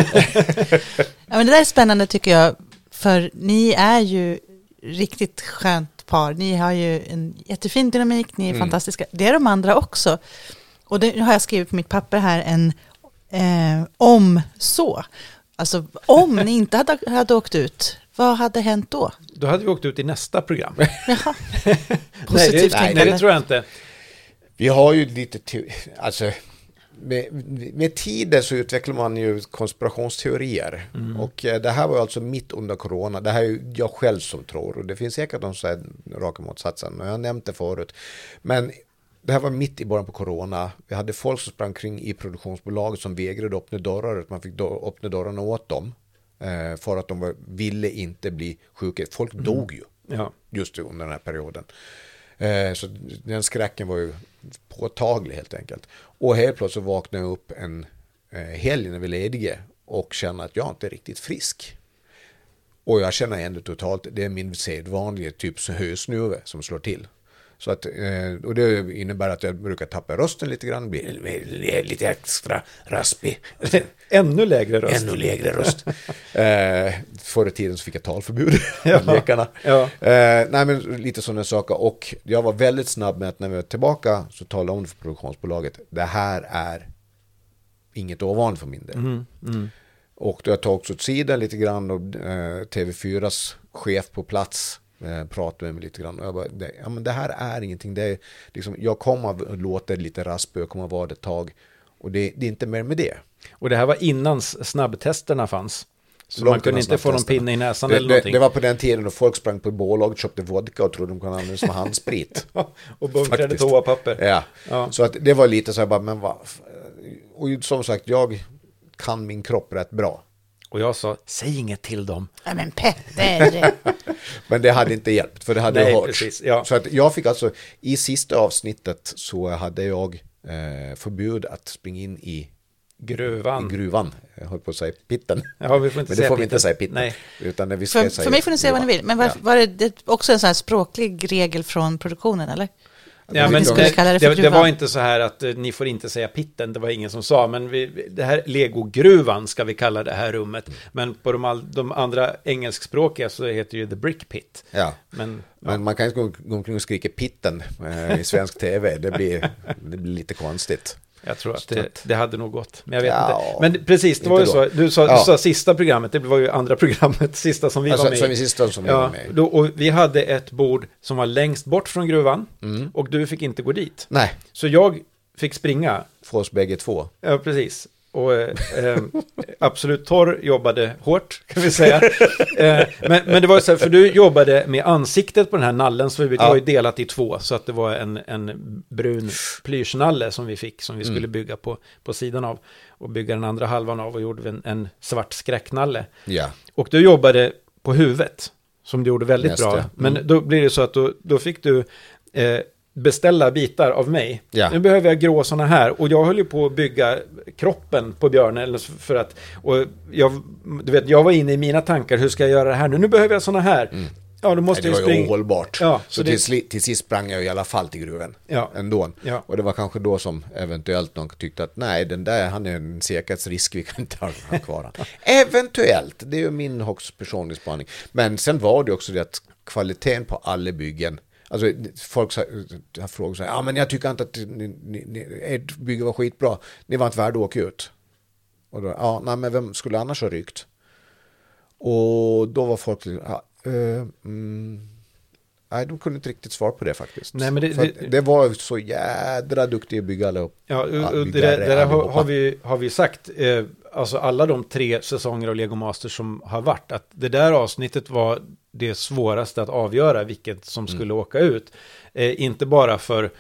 men det där är spännande tycker jag, för ni är ju riktigt skönt par. Ni har ju en jättefin dynamik, ni är fantastiska. Det är de andra också. Och det nu har jag skrivit på mitt papper här en eh, om så. Alltså om ni [LAUGHS] inte hade, hade åkt ut, vad hade hänt då? Då hade vi åkt ut i nästa program. Jaha. [LAUGHS] nej, [LAUGHS] det, nej, det tror jag inte. vi har ju lite, te- alltså, med, med tiden så utvecklar man ju konspirationsteorier. Och eh, det här var ju alltså mitt under corona. Det här är ju jag själv som tror. Och det finns säkert de som säger raka motsatsen. Och jag har nämnt det förut. Men det här var mitt i början på corona. Vi hade folk som sprang kring i produktionsbolaget som vägrade öppna dörrar. Att man fick öppna dörrarna åt dem. Eh, för att de var, ville inte bli sjuka. Folk dog ju Ja. just under den här perioden. Eh, så den skräcken var ju påtaglig helt enkelt. Och helt plötsligt vaknade jag upp en eh, helg när vi är lediga och känner att jag inte är riktigt frisk. Och jag känner ändå totalt, det är min sedvanliga typ hösnuve som slår till. Så att, eh, och det innebär att jag brukar tappa rösten lite grann, blir lite extra raspig. [LAUGHS] Ännu lägre röst. Ännu lägre röst. eh, förr i tiden så fick jag talförbud [LAUGHS] Ja. av läkarna. Ja. Eh, nej men lite sådana saker. Och jag var väldigt snabb med att när vi var tillbaka så talade jag om för produktionsbolaget. Det här är inget ovanligt för min del. Mm, mm. Och då jag tog också åt sidan lite grann och eh, TV4s chef på plats eh, pratade med mig lite grann. Och jag bara, det, ja, men det här är ingenting. Det är, liksom, jag kommer att låta lite raspig, jag kommer att vara det ett tag. Och det, det är inte mer med det. Och det här var innan snabbtesterna fanns. Så Långt man kunde inte få någon pinne i näsan Det, eller det, någonting. det var på den tiden då folk sprang på bolag och köpte vodka och trodde de kunde använda det som [LAUGHS] handsprit. och bunkrade toapapper. Ja. Ja. så att det var lite så här bara, men vad... Och som sagt, jag kan min kropp rätt bra. Och jag sa, säg inget till dem. Ja, men Petter! [LAUGHS] Men det hade inte hjälpt, för det hade Nej, hört. precis, ja. Så att jag fick alltså, i sista avsnittet så hade jag eh, förbud att springa in i, Gruvan. i gruvan. Jag höll på att säga pitten. Ja, vi får inte Men det säga får vi pitten. inte säga pitten. Nej. Utan vi ska för, säga för mig får ni säga vad ni gruvan. vill, men var, Ja. var det, det också en sån här språklig regel från produktionen, eller? Ja, men det, det det, det, var inte så här att eh, ni får inte säga pitten, det var ingen som sa, men vi, det här legogruvan ska vi kalla det här rummet. Men på de, all, de andra engelskspråkiga så heter ju the brick pit. Ja. Men, Men man kan inte gå gå omkring och skrika pitten eh, i svensk [LAUGHS] tv. Det blir, det blir lite konstigt. Jag tror att det, det hade nog gått. Men jag vet Ja, inte. Men precis, det var ju inte så. då. Du sa, Ja. du sa sista programmet, det var ju andra [LAUGHS] programmet, sista som vi Alltså, var med som i. sista som vi var med då, och vi hade ett bord som var längst bort från gruvan Mm. och du fick inte gå dit. Nej, Så jag fick springa, för oss bägge två. ja precis. Och eh, eh, Absolut Torr jobbade hårt, kan vi säga. [LAUGHS] eh, men, men det var ju så här, för du jobbade med ansiktet på den här nallen, så vi Ja. var ju delat i två. Så att det var en, en brun plyschnalle som vi fick, som vi skulle Mm. bygga på, på sidan av. Och bygga den andra halvan av och gjorde en, en svart skräcknalle. Ja, Och du jobbade på huvudet, som du gjorde väldigt Just bra. det. Mm. Men då blir det så att då, då fick du eh, beställa bitar av mig. Ja. Nu behöver jag grå sådana här. Och jag höll ju på att bygga kroppen på björnen. För att, och jag, du vet, jag var inne i mina tankar, hur ska jag göra det här nu? Nu behöver jag sådana här. Mm. Ja, då måste Nej, det jag var ju ohållbart. Ja, så så det- till, till sist sprang jag i alla fall till gruvan. Ja. Ändå. Ja. Och det var kanske då som eventuellt någon tyckte att nej, den där, han är en säkerhetsrisk, vi kan inte ha han kvar. [LAUGHS] eventuellt, det är ju min högst personliga spaning. Men sen var det också det att kvaliteten på alla byggen Alltså folk sa- har frågat så här, ja men jag tycker inte att ni, ni, ni, ert bygge var skitbra, ni var inte värda att åka ut. Och då, ja, nej men vem skulle annars ha ryckt? Och då var folk ja, eh, mm, nej de kunde inte riktigt svara på det faktiskt. Nej, men det- det- det var så jädra duktiga byggare och- Ja, och det där, det där har, vi, har vi sagt, eh, alltså alla de tre säsonger av Lego Masters som har varit, att det där avsnittet var det svåraste att avgöra vilket som Mm. skulle åka ut. Eh, inte bara för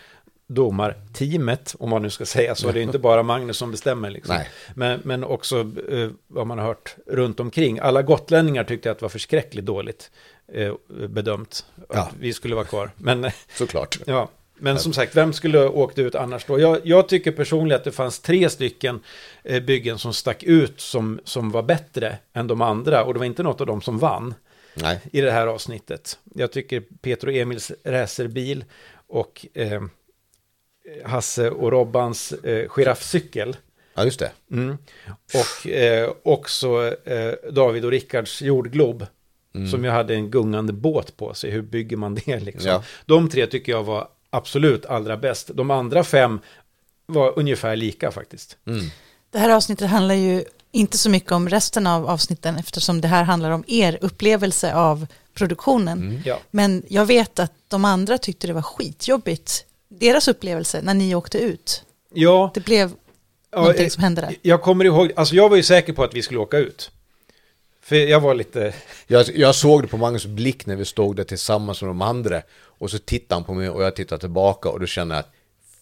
domarteamet, om man nu ska säga så, det är inte bara Magnus som bestämmer. Liksom. Men, men också eh, vad man har hört runt omkring. Alla gotlänningar tyckte att det var förskräckligt dåligt bedömt att Ja. vi skulle vara kvar. Men [LAUGHS] Såklart. Ja, men som sagt, vem skulle åkt ut annars då? Jag, jag tycker personligen att det fanns tre stycken eh, byggen som stack ut som, som var bättre än de andra. Och det var inte något av dem som vann Nej. i det här avsnittet. Jag tycker Peter och Emils racerbil och eh, Hasse och Robbans eh, giraffcykel. Ja, just det. Mm. Och eh, också eh, David och Rickards jordglob. Som ju hade en gungande båt på sig. Hur bygger man det liksom? Ja. De tre tycker jag var absolut allra bäst. De andra fem var ungefär lika faktiskt. Mm. Det här avsnittet handlar ju inte så mycket om resten av avsnitten eftersom det här handlar om er upplevelse av produktionen. Ja. Men jag vet att de andra tyckte det var skitjobbigt. Deras upplevelse när ni åkte ut. Ja, Det blev ja, någonting eh, som hände där. jag kommer ihåg, alltså jag var ju säker på att vi skulle åka ut. För jag var lite, Jag, jag såg det på Magnus blick när vi stod där tillsammans med de andra. Och så tittade han på mig och jag tittade tillbaka och då kände jag att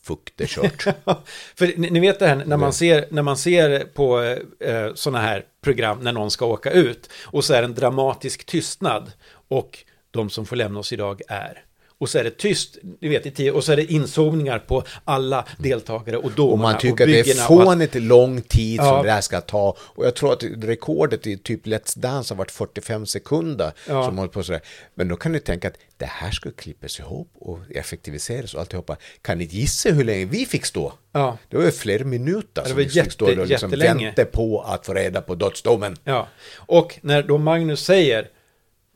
fuck, det är kört. [LAUGHS] För ni, ni vet det här när man ser, när man ser på eh, sådana här program när någon ska åka ut och så är det en dramatisk tystnad och de som får lämna oss idag är. Och så är det tyst, ni vet, i tio, och så är det inzoomningar på alla deltagare och domarna Och man tycker att det är och fånigt lång tid Ja. som det där ska ta. Och jag tror att rekordet i typ Let's Dance har varit 45 sekunder. Ja. Som håller på sådär. Men då kan du tänka att det här ska klippas ihop och effektiviseras och alltihopa. Kan ni gissa hur länge vi fick stå? Ja. Det var ju flera minuter det var vi fick stå jätte- och liksom jättelänge. vänta på att få reda på dödsdomen. Ja, och när då Magnus säger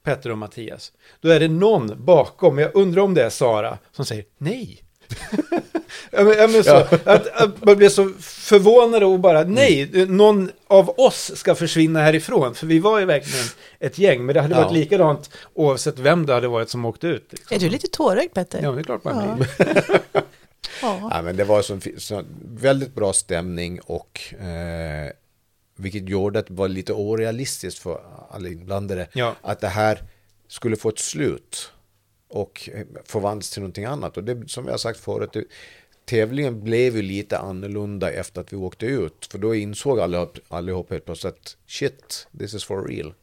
Petter och Mattias, då är det någon bakom, jag undrar om det är Sara, som säger nej. [LAUGHS] ja, men, ja, men så, att, att man blir så förvånad och bara nej, någon av oss ska försvinna härifrån, för vi var ju verkligen ett gäng, men det hade Ja. varit likadant oavsett vem det hade varit som åkte ut. Liksom. Är du lite tårögd Petter? Ja, det är klart man Ja. blir. [LAUGHS] Ja. Ja, men det var så, så väldigt bra stämning och eh, vilket gjorde att det var lite orealistiskt för alla inblandade Ja. att det här skulle få ett slut och förvandlas till någonting annat. Och det som jag har sagt förut, det, tävlingen blev ju lite annorlunda efter att vi åkte ut. För då insåg alla, allihop helt plötsligt att shit, this is for real.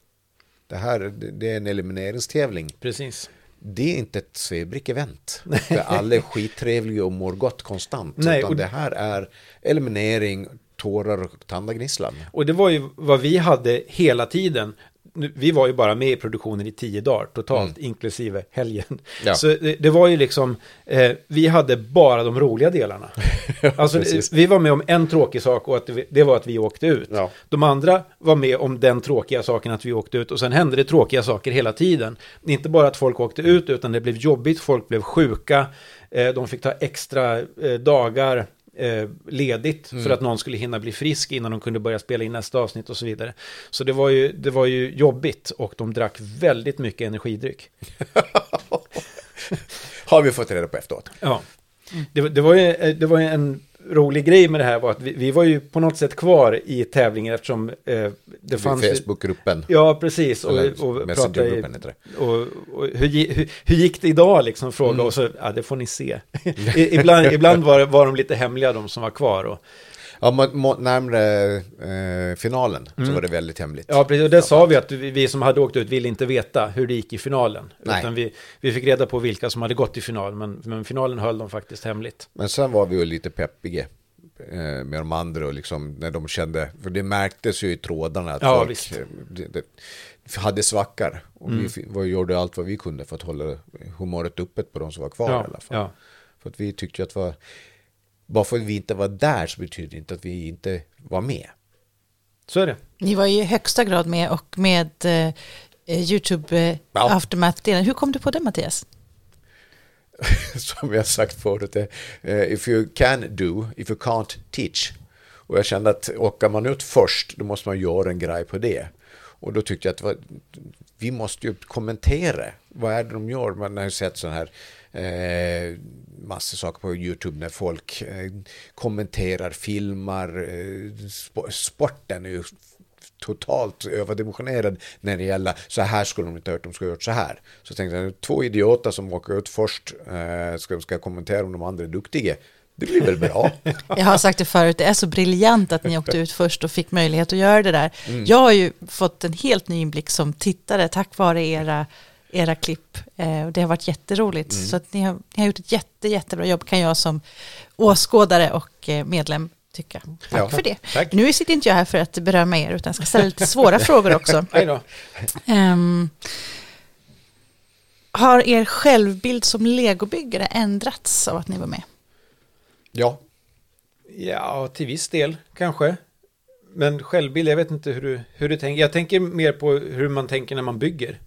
Det här det, det är en elimineringstävling. Precis. Det är inte ett Svebrick-event. Där [LAUGHS] alla är skittrevliga och mår gott konstant. Nej, utan och- det här är eliminering, tårar och tandagnisslan. Och det var ju vad vi hade hela tiden. Vi var ju bara med i produktionen i tio dagar totalt, inklusive helgen. Mm. Ja. Så det, det var ju liksom, eh, vi hade bara de roliga delarna. [LAUGHS] alltså, precis. vi var med om en tråkig sak och att det, det var att vi åkte ut. Ja. De andra var med om den tråkiga saken att vi åkte ut och sen hände det tråkiga saker hela tiden. Inte bara att folk åkte ut utan det blev jobbigt, folk blev sjuka, eh, de fick ta extra eh, dagar eh, ledigt Mm. för att någon skulle hinna bli frisk innan de kunde börja spela in nästa avsnitt och så vidare. Så det var ju, det var ju jobbigt och de drack väldigt mycket energidryck. [LAUGHS] Har vi fått reda på efteråt. Ja. Det, det, var ju, eh, det var ju en rolig grej med det här var att vi, vi var ju på något sätt kvar i tävlingen eftersom eh, det fanns... Facebookgruppen. Ja, precis. Och, Eller och, pratade, det. och, och hur, hur, hur gick det idag liksom? Fråga Mm. och så, ja det får ni se. [LAUGHS] I, ibland ibland var, var de lite hemliga de som var kvar. Och, Ja, må, må, närmare eh, finalen så var det väldigt hemligt. Mm. ja, precis. Och det sa vi att vi, vi som hade åkt ut ville inte veta hur det gick i finalen. Nej. Utan vi, vi fick reda på vilka som hade gått i final, men, men finalen höll de faktiskt hemligt. Men sen var vi ju lite peppiga eh, med de andra och liksom när de kände, för det märktes ju i trådarna att Ja, folk eh, det, det, hade svackar. Och Mm. vi var, gjorde allt vad vi kunde för att hålla humöret uppe på de som var kvar i Ja, alla fall. ja. För att vi tyckte att var, bara för att vi inte var där så betyder det inte att vi inte var med. Så är det. Ni var i högsta grad med och med eh, YouTube eh, Ja. Aftermath-delen. Hur kom du på det Mattias? [LAUGHS] som jag sagt förut, eh, if you can do, if you can't teach. Och jag kände att åker man ut först, då måste man göra en grej på det. Och då tyckte jag att var, vi måste ju kommentera. Vad är det de gör? Man har ju sett sådana här eh, massor saker på YouTube när folk eh, kommenterar, filmar. Eh, sp- sporten är ju totalt överdimensionerad när det gäller så här skulle de inte ha gjort, de skulle ha gjort så här. Så tänkte jag, två idioter som åker ut först eh, ska, ska kommentera om de andra är duktiga. Det blir väl bra. [LAUGHS] Jag har sagt det förut, det är så briljant att ni åkte ut först och fick möjlighet att göra det där. Mm. Jag har ju fått en helt ny inblick som tittare tack vare era, era klipp. Eh, och det har varit jätteroligt. Mm. Så att ni, har, ni har gjort ett jätte, jättebra jobb kan jag som åskådare och eh, medlem tycka. Tack Ja. för det. Tack. Nu sitter inte jag här för att berömma er utan ska ställa lite svåra [LAUGHS] frågor också. Ehm, har er självbild som legobyggare ändrats av att ni var med? Ja, Ja, till viss del kanske. Men självbild, jag vet inte hur du, hur du tänker. Jag tänker mer på hur man tänker när man bygger.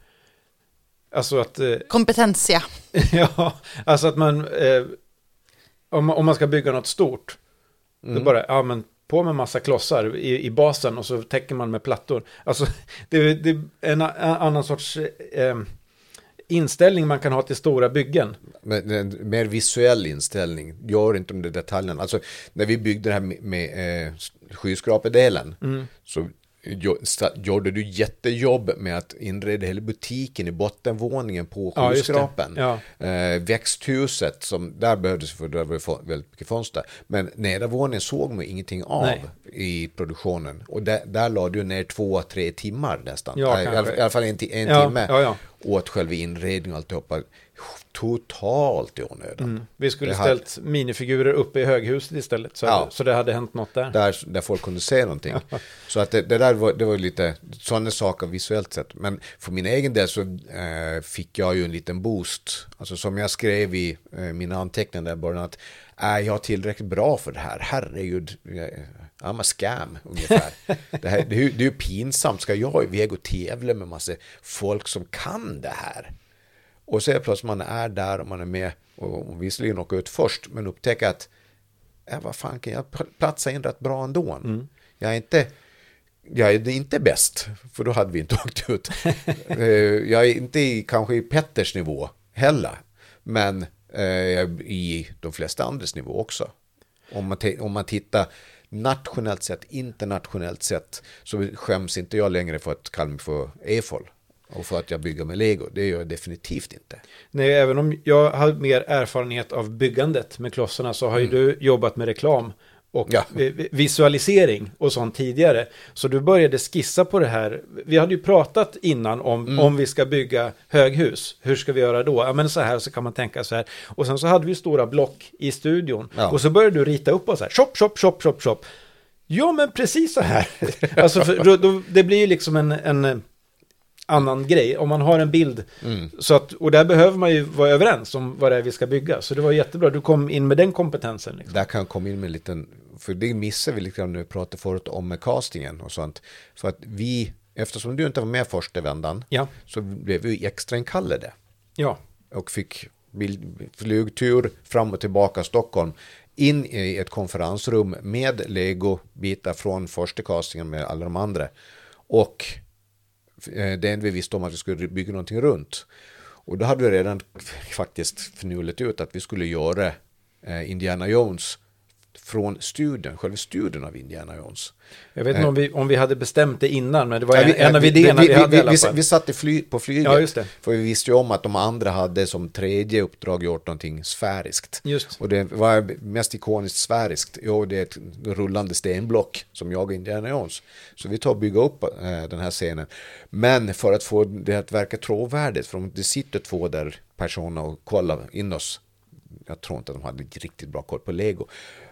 Alltså att, eh, Kompetensia. [LAUGHS] ja, alltså att man, eh, om, man- om man ska bygga något stort, då bara, ja men på med massa klossar i, i basen och så täcker man med plattor. Alltså, [LAUGHS] det, det är en, annan sorts eh, inställning man kan ha till stora byggen. men en mer visuell inställning. Gör inte de där detaljerna. Alltså när vi byggde det här med, med eh, skyskrapedelen så gjo- sta- gjorde du jättejobb med att inreda hela butiken i bottenvåningen på Ja, skyskrapan. Ja. Eh, växthuset, som där behövdes för det var väldigt mycket fönster. Men nedervåningen såg man ingenting av Nej. i produktionen. Och där, där la du ner två, tre timmar nästan. Ja, I, alla. I alla fall en, en Ja, timme ja, ja. åt själva inredningen och alltihopa. Totalt i onödan. Mm. Vi skulle Det hade- ställt minifigurer uppe i höghuset istället. Så, Ja. så det hade hänt något där. Där, där folk kunde se någonting. Så att det, det där var, det var lite sådana saker visuellt sett. Men för min egen del så eh, fick jag ju en liten boost. Alltså som jag skrev i eh, mina anteckningar där början att är jag tillräckligt bra för det här? Herregud, I'm a scam ungefär. [LAUGHS] det, här, det, är ju, det är ju pinsamt, ska jag iväg och tävla med massa folk som kan det här? Och så är plötsligt man är där och man är med och, visserligen åker ut först men upptäcker att äh, vad fan kan jag pl- platsa in rätt bra ändå. Jag är inte jag är inte bäst, för då hade vi inte [LAUGHS] åkt ut. Eh, jag är inte i, kanske i Petters nivå heller, men eh, jag är i de flesta andras nivå också. Om man, om man tittar nationellt sett, internationellt sett, så skäms inte jag längre för att kalla mig för EFOL och för att jag bygger med lego. Det gör jag definitivt inte. Nej, även om jag har mer erfarenhet av byggandet med klossarna så har ju du jobbat med reklam och Ja. vi- vi- visualisering och sånt tidigare. Så du började skissa på det här. Vi hade ju pratat innan om om vi ska bygga höghus. Hur ska vi göra då? Ja, men så här så kan man tänka så här. Och sen så hade vi stora block i studion. Ja. Och så började du rita upp och så här. Shop, shop, shop, shop, shop. Ja, men precis så här. [LAUGHS] alltså, för, då, då, det blir ju liksom en, en annan grej. Om man har en bild. Så att, och där behöver man ju vara överens om vad det är vi ska bygga. Så det var jättebra. Du kom in med den kompetensen. Liksom. Där kan jag komma in med en liten, för det missade vi lite grann när vi pratade förut om med castingen och sånt. För att vi, eftersom du inte var med första vändan, Ja. så blev vi extrainkallade Ja. och fick flygtur fram och tillbaka Stockholm in i ett konferensrum med legobitar från första castingen med alla de andra. Och Eh, det enda vi visste om att vi skulle bygga någonting runt. Och då hade vi redan faktiskt förnulet ut att vi skulle göra eh, Indiana Jones från studien, själva studien av Indiana Jones. Jag vet inte om vi, om vi hade bestämt det innan, men det var Ja, en, en av idéerna vi, vi, hade vi, vi, vi satt i fly, på flyget. Ja, just det. För vi visste ju om att de andra hade som tredje uppdrag gjort någonting sfäriskt. Just. Och det var mest ikoniskt sfäriskt. Jo, det är ett rullande stenblock som jag och Indiana Jones. Så vi tar och bygger upp eh, den här scenen. Men för att få det att verka trovärdigt, för om det sitter två där personer och kollar in oss. Jag tror inte att de hade riktigt bra koll på lego.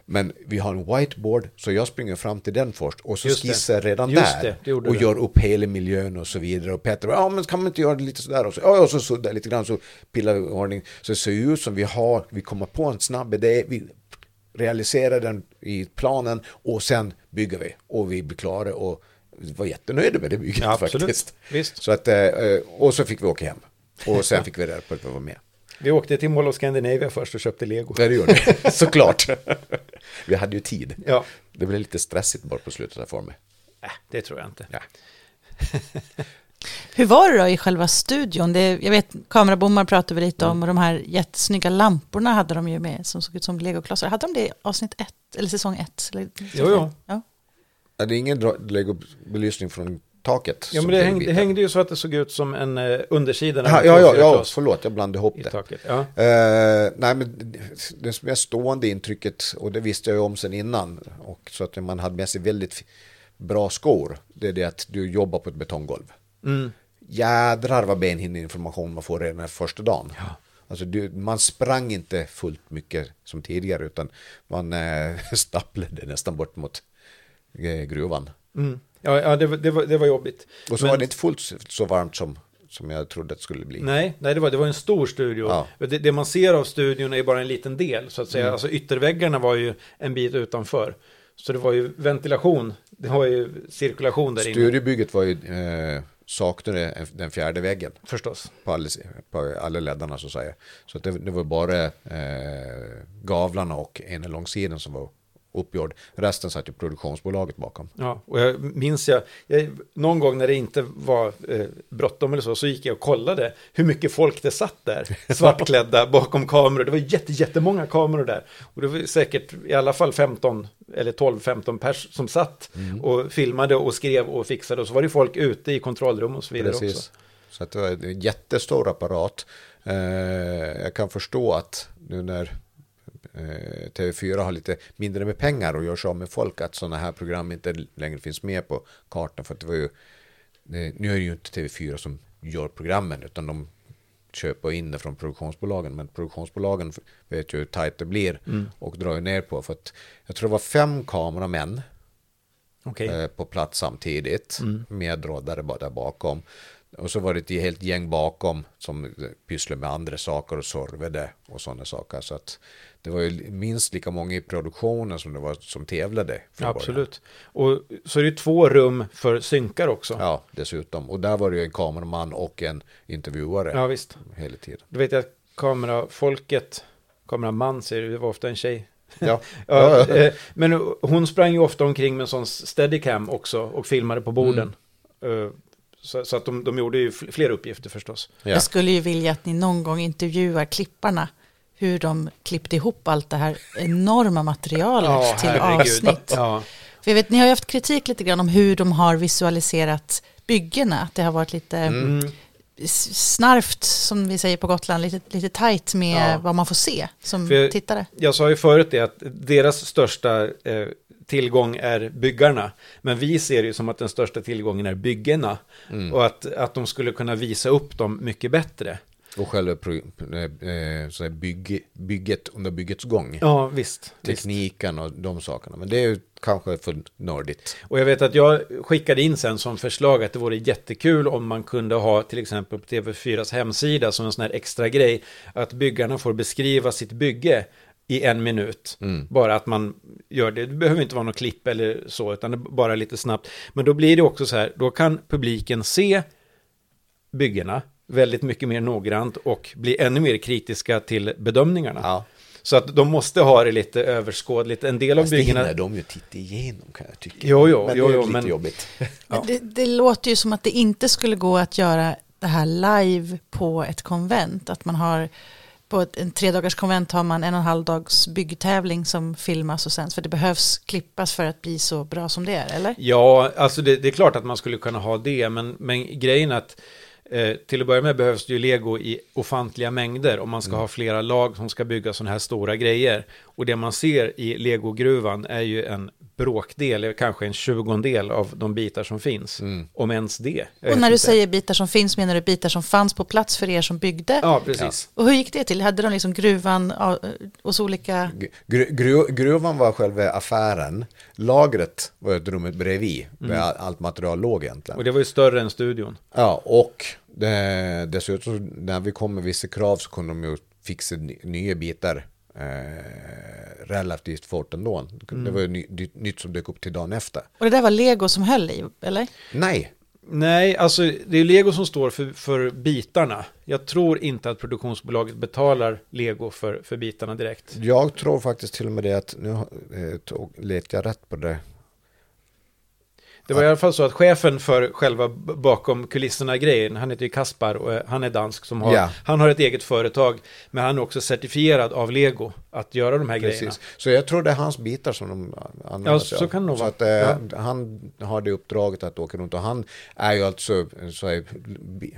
Men vi har en whiteboard, så jag springer fram till den först och så Just skissar jag redan Just där. det, och gör upp hela miljön och så vidare. Och Petter, ja men kan man inte göra det lite sådär? Och så, ja, och så suddar lite grann, så pillar vi i ordning. Så det ser ut som vi har, vi kommer på en snabb idé, vi realiserar den i planen och sen bygger vi. Och vi blir klara och var jättenöjda med det bygget Ja, faktiskt. Visst. Så att, eh, och så fick vi åka hem. Och sen fick vi reda på att vi var med. Vi åkte till Mall of Scandinavia först och köpte lego. Ja, det gjorde vi. [LAUGHS] Såklart. Vi hade ju tid. Ja, Det blev lite stressigt bara på slutet där för mig. äh, det tror jag inte. Ja. [LAUGHS] Hur var det då i själva studion? Det, jag vet, kamerabommar pratade vi lite Mm. om och de här jättesnygga lamporna hade de ju med som såg ut som legoklossar. Hade de det i avsnitt ett, eller säsong ett? Eller, Jo, jo. Ja. Ja, Det är ingen legobelysning från taket. Ja, men det, är häng, det hängde ju så att det såg ut som en uh, undersida. Ja, ja, ja, ja, förlåt, jag blandade ihop det. taket. Ja. Eh, nej, men det som är stående intrycket, och det visste jag ju om sen innan, och så att man hade med sig väldigt bra skor, det är det att du jobbar på ett betonggolv. Mm. Jädrar vad benhinneinformation man får redan första dagen. Alltså du, man sprang inte fullt mycket som tidigare, utan man eh, [LAUGHS] stapplade nästan bort mot eh, gruvan. Mm. Ja, ja det, var- det, var, det var jobbigt. Och så Men- var det inte fullt så- varmt som, som jag trodde att det skulle bli. Nej, nej det, var, det var en stor studio. Ja. Det, det man ser av studion är bara en liten del, så att Mm. säga. Alltså ytterväggarna var ju en bit utanför. Så det var ju ventilation, det var ju cirkulation där inne. Studiebygget var ju, eh, saknade en- den fjärde väggen. Förstås. på alla, på alla leddarna så att säga. Så att det, det var bara eh, gavlarna och ena långsidan som var uppgjord. Resten satt ju produktionsbolaget bakom. Ja, och jag minns jag, jag, någon gång när det inte var eh, bråttom eller så, så gick jag och kollade hur mycket folk det satt där, [LAUGHS] [LAUGHS] svartklädda bakom kameror. Det var jätte, jättemånga kameror där. Och det var säkert i alla fall 15 eller 12-15 pers som satt och filmade och skrev och fixade. Och så var det folk ute i kontrollrum och så vidare också. Precis. Så att det var en jättestor apparat. Eh, jag kan förstå att nu när eh, TV4 har lite mindre med pengar och gör sig av med folk att sådana här program inte längre finns med på kartan. För det var ju, det, nu är det ju inte TV4 som gör programmen utan de köper in det från produktionsbolagen. Men produktionsbolagen vet ju hur tajt det blir och drar ju ner på. För att jag tror det var fem kameramän Okej. eh, på plats samtidigt med råddare bara där bakom. Och så var det ett helt gäng bakom som pysslade med andra saker och servade och sådana saker. Så att det var ju minst lika många i produktionen som det var som tävlade. från början. Absolut. Och så är det två rum för synkar också. Ja, dessutom. Och där var det ju en kameraman och en intervjuare Ja, visst. hela tiden. Du vet att kamerafolket, kameraman säger du, det var ofta en tjej. [LAUGHS] Ja, Ja, eh, men hon sprang ju ofta omkring med en sån steadicam också och filmade på borden. Eh, Så, så att de, de gjorde ju fl- fler uppgifter förstås. ja. Jag skulle ju vilja att ni någon gång intervjuar klipparna hur de klippte ihop allt det här enorma materialet till avsnitt. Ja, För jag vet, ni har ju haft kritik lite grann om hur de har visualiserat byggena, att det har varit lite mm, s- snarft, som vi säger på Gotland, lite, lite tajt med Ja. vad man får se som För- tittare. jag sa ju förut det att deras största eh, tillgång är byggarna. Men vi ser det ju som att den största tillgången är byggena. Och att, att de skulle kunna visa upp dem mycket bättre. Och själva eh, så här bygg, bygget under byggets gång. Ja, visst. visst. Tekniken och de sakerna. Men det är kanske för nördigt. Och jag vet att jag skickade in sen som förslag att det vore jättekul om man kunde ha till exempel på TV4s hemsida som en sån här extra grej att byggarna får beskriva sitt bygge i en minut. Bara att man gör det. Det behöver inte vara något klipp eller så, utan det bara lite snabbt. Men då blir det också så här, då kan publiken se byggena väldigt mycket mer noggrant och bli ännu mer kritiska till bedömningarna. Ja. Så att de måste ha det lite överskådligt. En del av Fast det byggena... hinner de ju titta igenom kan jag tycka. Jo, jo, men jo, det är jo, lite men- jobbigt. [LAUGHS] Ja. Det, det låter ju som att det inte skulle gå att göra det här live på ett konvent. Att man har på ett, en tre dagars konvent har man en och en halv dags byggtävling som filmas och sänds. För det behövs klippas för att bli så bra som det är, eller? Ja, alltså det, det är klart att man skulle kunna ha det, men, men grejen är att eh, till att börja med behövs det ju lego i ofantliga mängder om man ska ha flera lag som ska bygga sådana här stora grejer. Och det man ser i legogruvan är ju en bråkdel, kanske en tjugondel av de bitar som finns. Mm. Om ens det. Och när du inte. säger bitar som finns menar du bitar som fanns på plats för er som byggde? Ja, precis. Och hur gick det till? Hade de liksom gruvan ja, hos olika... Gru, gru, gruvan var själva affären. Lagret var ett rummet bredvid. Där all- allt material låg egentligen. Och det var ju större än studion. Ja, och det, dessutom när vi kom med vissa krav så kunde de ju fixa ny- nya bitar eh, relativt fort ändå. Det var ju ny, ny, nytt som dök upp till dagen efter. Och det där var Lego som höll i, eller? Nej, Nej, alltså det är Lego som står för, för bitarna. Jag tror inte att produktionsbolaget betalar Lego för, för bitarna direkt. jag tror faktiskt till och med det att nu eh, tog, jag rätt på det. Det var i alla fall så att chefen för själva bakom kulisserna-grejen, han heter ju Kaspar och eh, han är dansk som har, Ja. han har ett eget företag, men han är också certifierad av Lego att göra de här grejerna. Precis. Så jag tror det är hans bitar som de använder Ja, sig så av. kan det nog Så att, eh, Han har det uppdraget att åka runt och han är ju alltså så är,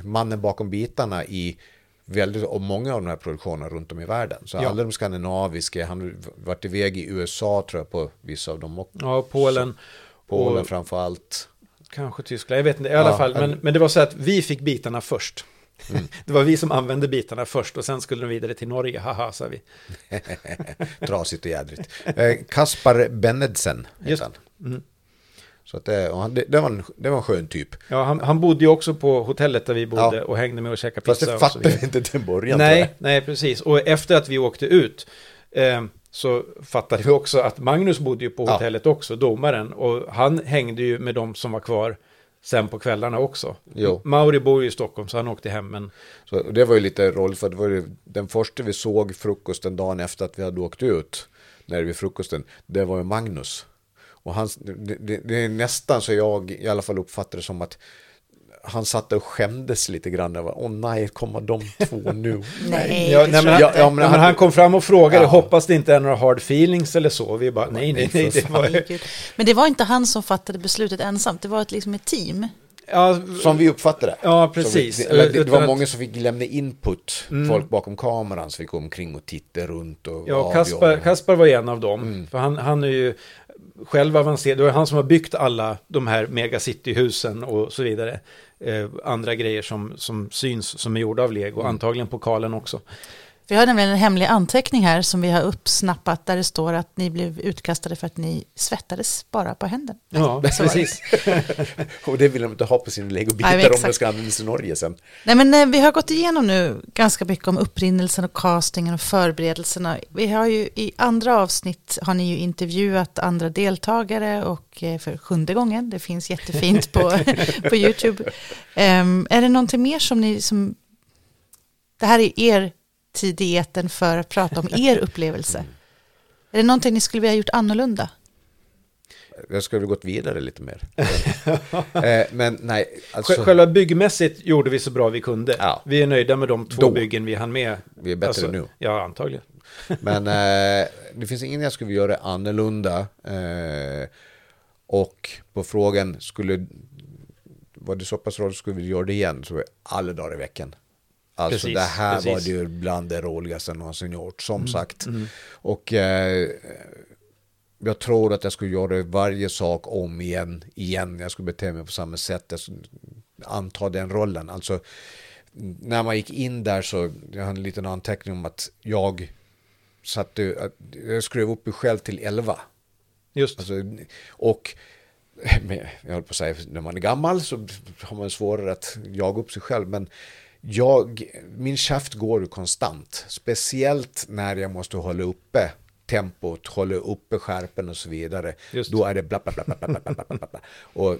mannen bakom bitarna i väldigt, och många av de här produktionerna runt om i världen. Så Ja. alla de skandinaviska, han har varit iväg i USA tror jag på vissa av dem också. Ja, Polen. Polen framför allt. Kanske Tyskland, jag vet inte. I alla Ja, fall, men, men- det var så att vi fick bitarna först. Mm. [LAUGHS] Det var vi som använde bitarna först och sen skulle de vidare till Norge, haha, sa vi. [LAUGHS] Trasigt och jädrigt. Eh, Kaspar Bennedsen heter Just- han. Mm. Så att det, han, det, det, var en, det var en skön typ. Ja, han, han bodde ju också på hotellet där vi bodde Ja. och hängde med och käkade Fast pizza. det och så fattade vi inte till början. tror jag. Nej, nej, precis. Och efter att vi åkte ut eh, så fattade vi också att Magnus bodde ju på Ja. hotellet också, domaren. Och han hängde ju med de som var kvar sen på kvällarna också. Jo. Mauri bor ju i Stockholm så han åkte hem, men Så det var ju lite roligt för det var ju den första vi såg frukosten dagen efter att vi hade åkt ut. När vi frukosten, det var ju Magnus. Och han, det, det, det är nästan så jag i alla fall uppfattade det som att han satt och skämdes lite grann. Åh nej, kommer de två nu? [LAUGHS] Nej, Ja, nej, men, han, ja, men ja, men han kom fram och frågade, Ja. hoppas det inte är några hard feelings eller så. Vi bara, nej, nej, nej. Det var. Men det var inte han som fattade beslutet ensamt, det var ett, liksom ett team. ja, Som vi uppfattade det. ja, precis. Vi, det, det var många som fick lämna input. Mm. Folk bakom kameran som fick gå omkring och titta runt. Och Ja. Kaspar, Kaspar var en av dem. Mm. För han, han är ju själv avancerad. Det var han som har byggt alla de här megacityhusen och så vidare. Eh, andra grejer som, som syns som är gjorda av Lego. Mm. Antagligen pokalen också. Vi har nämligen en hemlig anteckning här som vi har uppsnappat där det står att ni blev utkastade för att ni svettades bara på händerna. Ja, Så precis. [LAUGHS] Och det vill de inte ha på sina legobitar om det ska användas i Norge sen. Nej, men eh, vi har gått igenom nu ganska mycket om upprinnelsen och castingen och förberedelserna. Vi har ju i andra avsnitt har ni ju intervjuat andra deltagare och eh, för sjunde gången, det finns jättefint på, [LAUGHS] på YouTube. Ehm, är det någonting mer som ni, som, det här är er tid i för att prata om [LAUGHS] er upplevelse. Är det någonting ni skulle vilja ha gjort annorlunda? Jag skulle gått vidare lite mer. [LAUGHS] eh, men nej, alltså, Sj- Själva byggmässigt gjorde vi så bra vi kunde. Ja. Vi är nöjda med de två Då. byggen vi hann med. vi är bättre Alltså, nu. Ja, antagligen. [LAUGHS] Men eh, det finns ingen jag skulle göra annorlunda. Eh, och på frågan, skulle, var det så pass roligt, skulle vi göra det igen? Så alla dagar i veckan. Alltså Precis, det här var precis. det ju bland det roligaste någonsin gjort, som Mm, sagt. Och eh, jag tror att jag skulle göra varje sak om igen, igen. Jag skulle bete mig på samma sätt, jag skulle anta den rollen. Alltså, när man gick in där så, jag har en liten anteckning om att jag satte, att jag skrev upp mig själv till 11. Just Alltså, och [LAUGHS] jag höll på att säga, när man är gammal så har man svårare att jaga upp sig själv. Men jag, min käft går konstant. Speciellt när jag måste hålla uppe tempot, hålla uppe skärpen och så vidare. Just. Då är det bla bla bla, bla, bla, bla, bla, bla, Och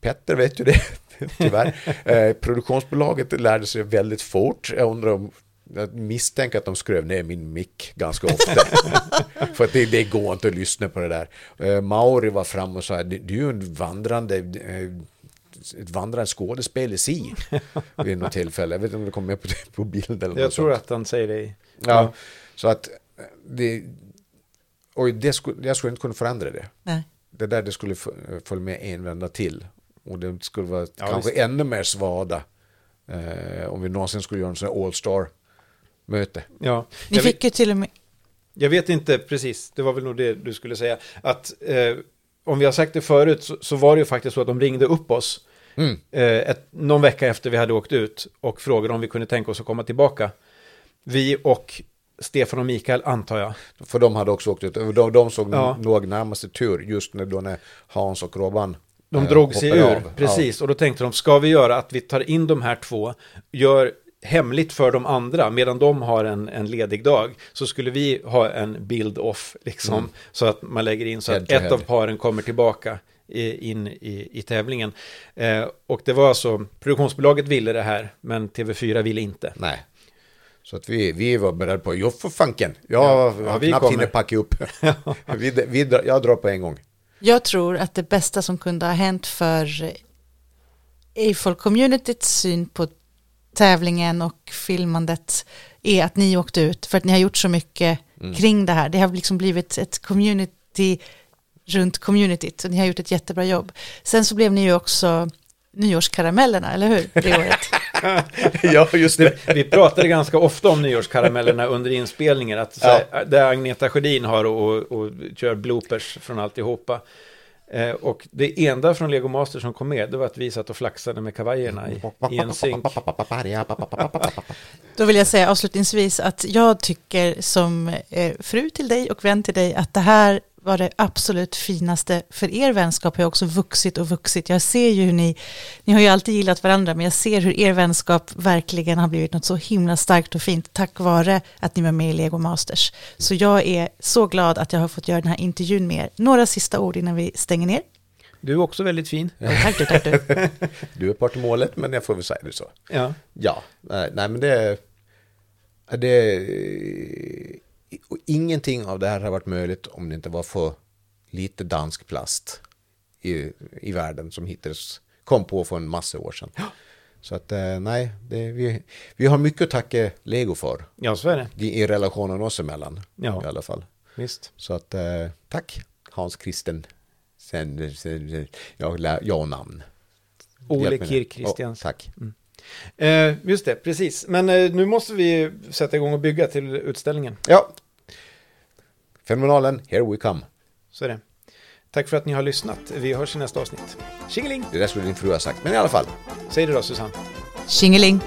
Petter vet ju det, [LAUGHS] tyvärr. Eh, produktionsbolaget lärde sig väldigt fort. Jag undrar om jag misstänker att de skrev ner min mick ganska ofta. [LAUGHS] För att det, det går inte att lyssna på det där. Eh, Mauri var fram och sa, du är ju en vandrande eh, ett vandrande skådespel i si. [LAUGHS] Vid något tillfälle. Jag vet inte om det kom med på, [LAUGHS] på bild eller Jag något tror sånt. att han säger det. i- Ja, så att eh, det, och det skulle, jag skulle inte kunna förändra det. Nej. Det där det skulle följa med en vända till. Och det skulle vara Ja, kanske visst. ännu mer svada. Eh, om vi någonsin skulle göra en sån här all-star möte. Ja. Ni Jag, fick vet, ju till och med, jag vet inte precis, det var väl nog det du skulle säga. Att eh, om vi har sagt det förut så, så var det ju faktiskt så att de ringde upp oss Mm. eh, ett, någon vecka efter vi hade åkt ut och frågade om vi kunde tänka oss att komma tillbaka. Vi och Stefan och Mikael antar jag. För de hade också åkt ut. De, de såg Ja. nog närmaste tur just när, då när Hans och Robban De eh, drog sig ur, av. precis. Och då tänkte de, ska vi göra att vi tar in de här två, gör hemligt för de andra, medan de har en, en ledig dag, så skulle vi ha en bild off, liksom, så att man lägger in så att ett av paren kommer tillbaka in i, i tävlingen. Eh, och det var alltså, produktionsbolaget ville det här, men TV4 ville inte. Nej. Så att vi, vi var beredda på, jo för fanken, jag Ja, ja, har vi knappt kommer. hinner packa upp. [LAUGHS] [LAUGHS] vi, vi, drar- jag drar på en gång. Jag tror att det bästa som kunde ha hänt för Eiffel-communityts syn på tävlingen och filmandet är att ni åkte ut för att ni har gjort så mycket kring det här. Det har liksom blivit ett community runt communityt och ni har gjort ett jättebra jobb. Sen så blev ni ju också nyårskaramellerna, eller hur? Det året. [LAUGHS] ja, just det. Vi pratade ganska ofta om nyårskaramellerna under inspelningen, att så här, där Agneta Sjödin har och, och kör bloopers från alltihopa. Eh, och det enda från Lego Master som kom med, det var att vi satt och flaxade med kavajerna i, i en synk. Då vill jag säga avslutningsvis att jag tycker som eh, fru till dig och vän till dig att det här var det absolut finaste för er vänskap har också vuxit och vuxit. Jag ser ju hur ni, ni har ju alltid gillat varandra, men jag ser hur er vänskap verkligen har blivit något så himla starkt och fint tack vare att ni var med i Lego Masters. Så jag är så glad att jag har fått göra den här intervjun med er. Några sista ord innan vi stänger ner. Du är också väldigt fin. Ja, tack du, tack du. [LAUGHS] Du är part i målet, men jag får väl säga det så. Ja. Ja, nej, nej men det... det och ingenting av det här har varit möjligt om det inte var för lite dansk plast i, i världen som hittades, kom på för en massa år sedan. Så att eh, nej, det, vi, vi har mycket att tacka Lego för ja, så är det. i, i relationen oss emellan Ja. i alla fall. Visst. Så att eh, tack Hans Kristen, sen, sen, jag, lär- jag namn. Ole. Kirk Christians. Ja, tack. Eh, just det, precis. Men eh, nu måste vi sätta igång och bygga till utställningen. Ja. Fenomenalen, here we come. Så är det. Tack för att ni har lyssnat. Vi hörs i nästa avsnitt. Tjingeling! Det där skulle din fru ha sagt, men i alla fall. Säg det då, Susanne. Tjingeling!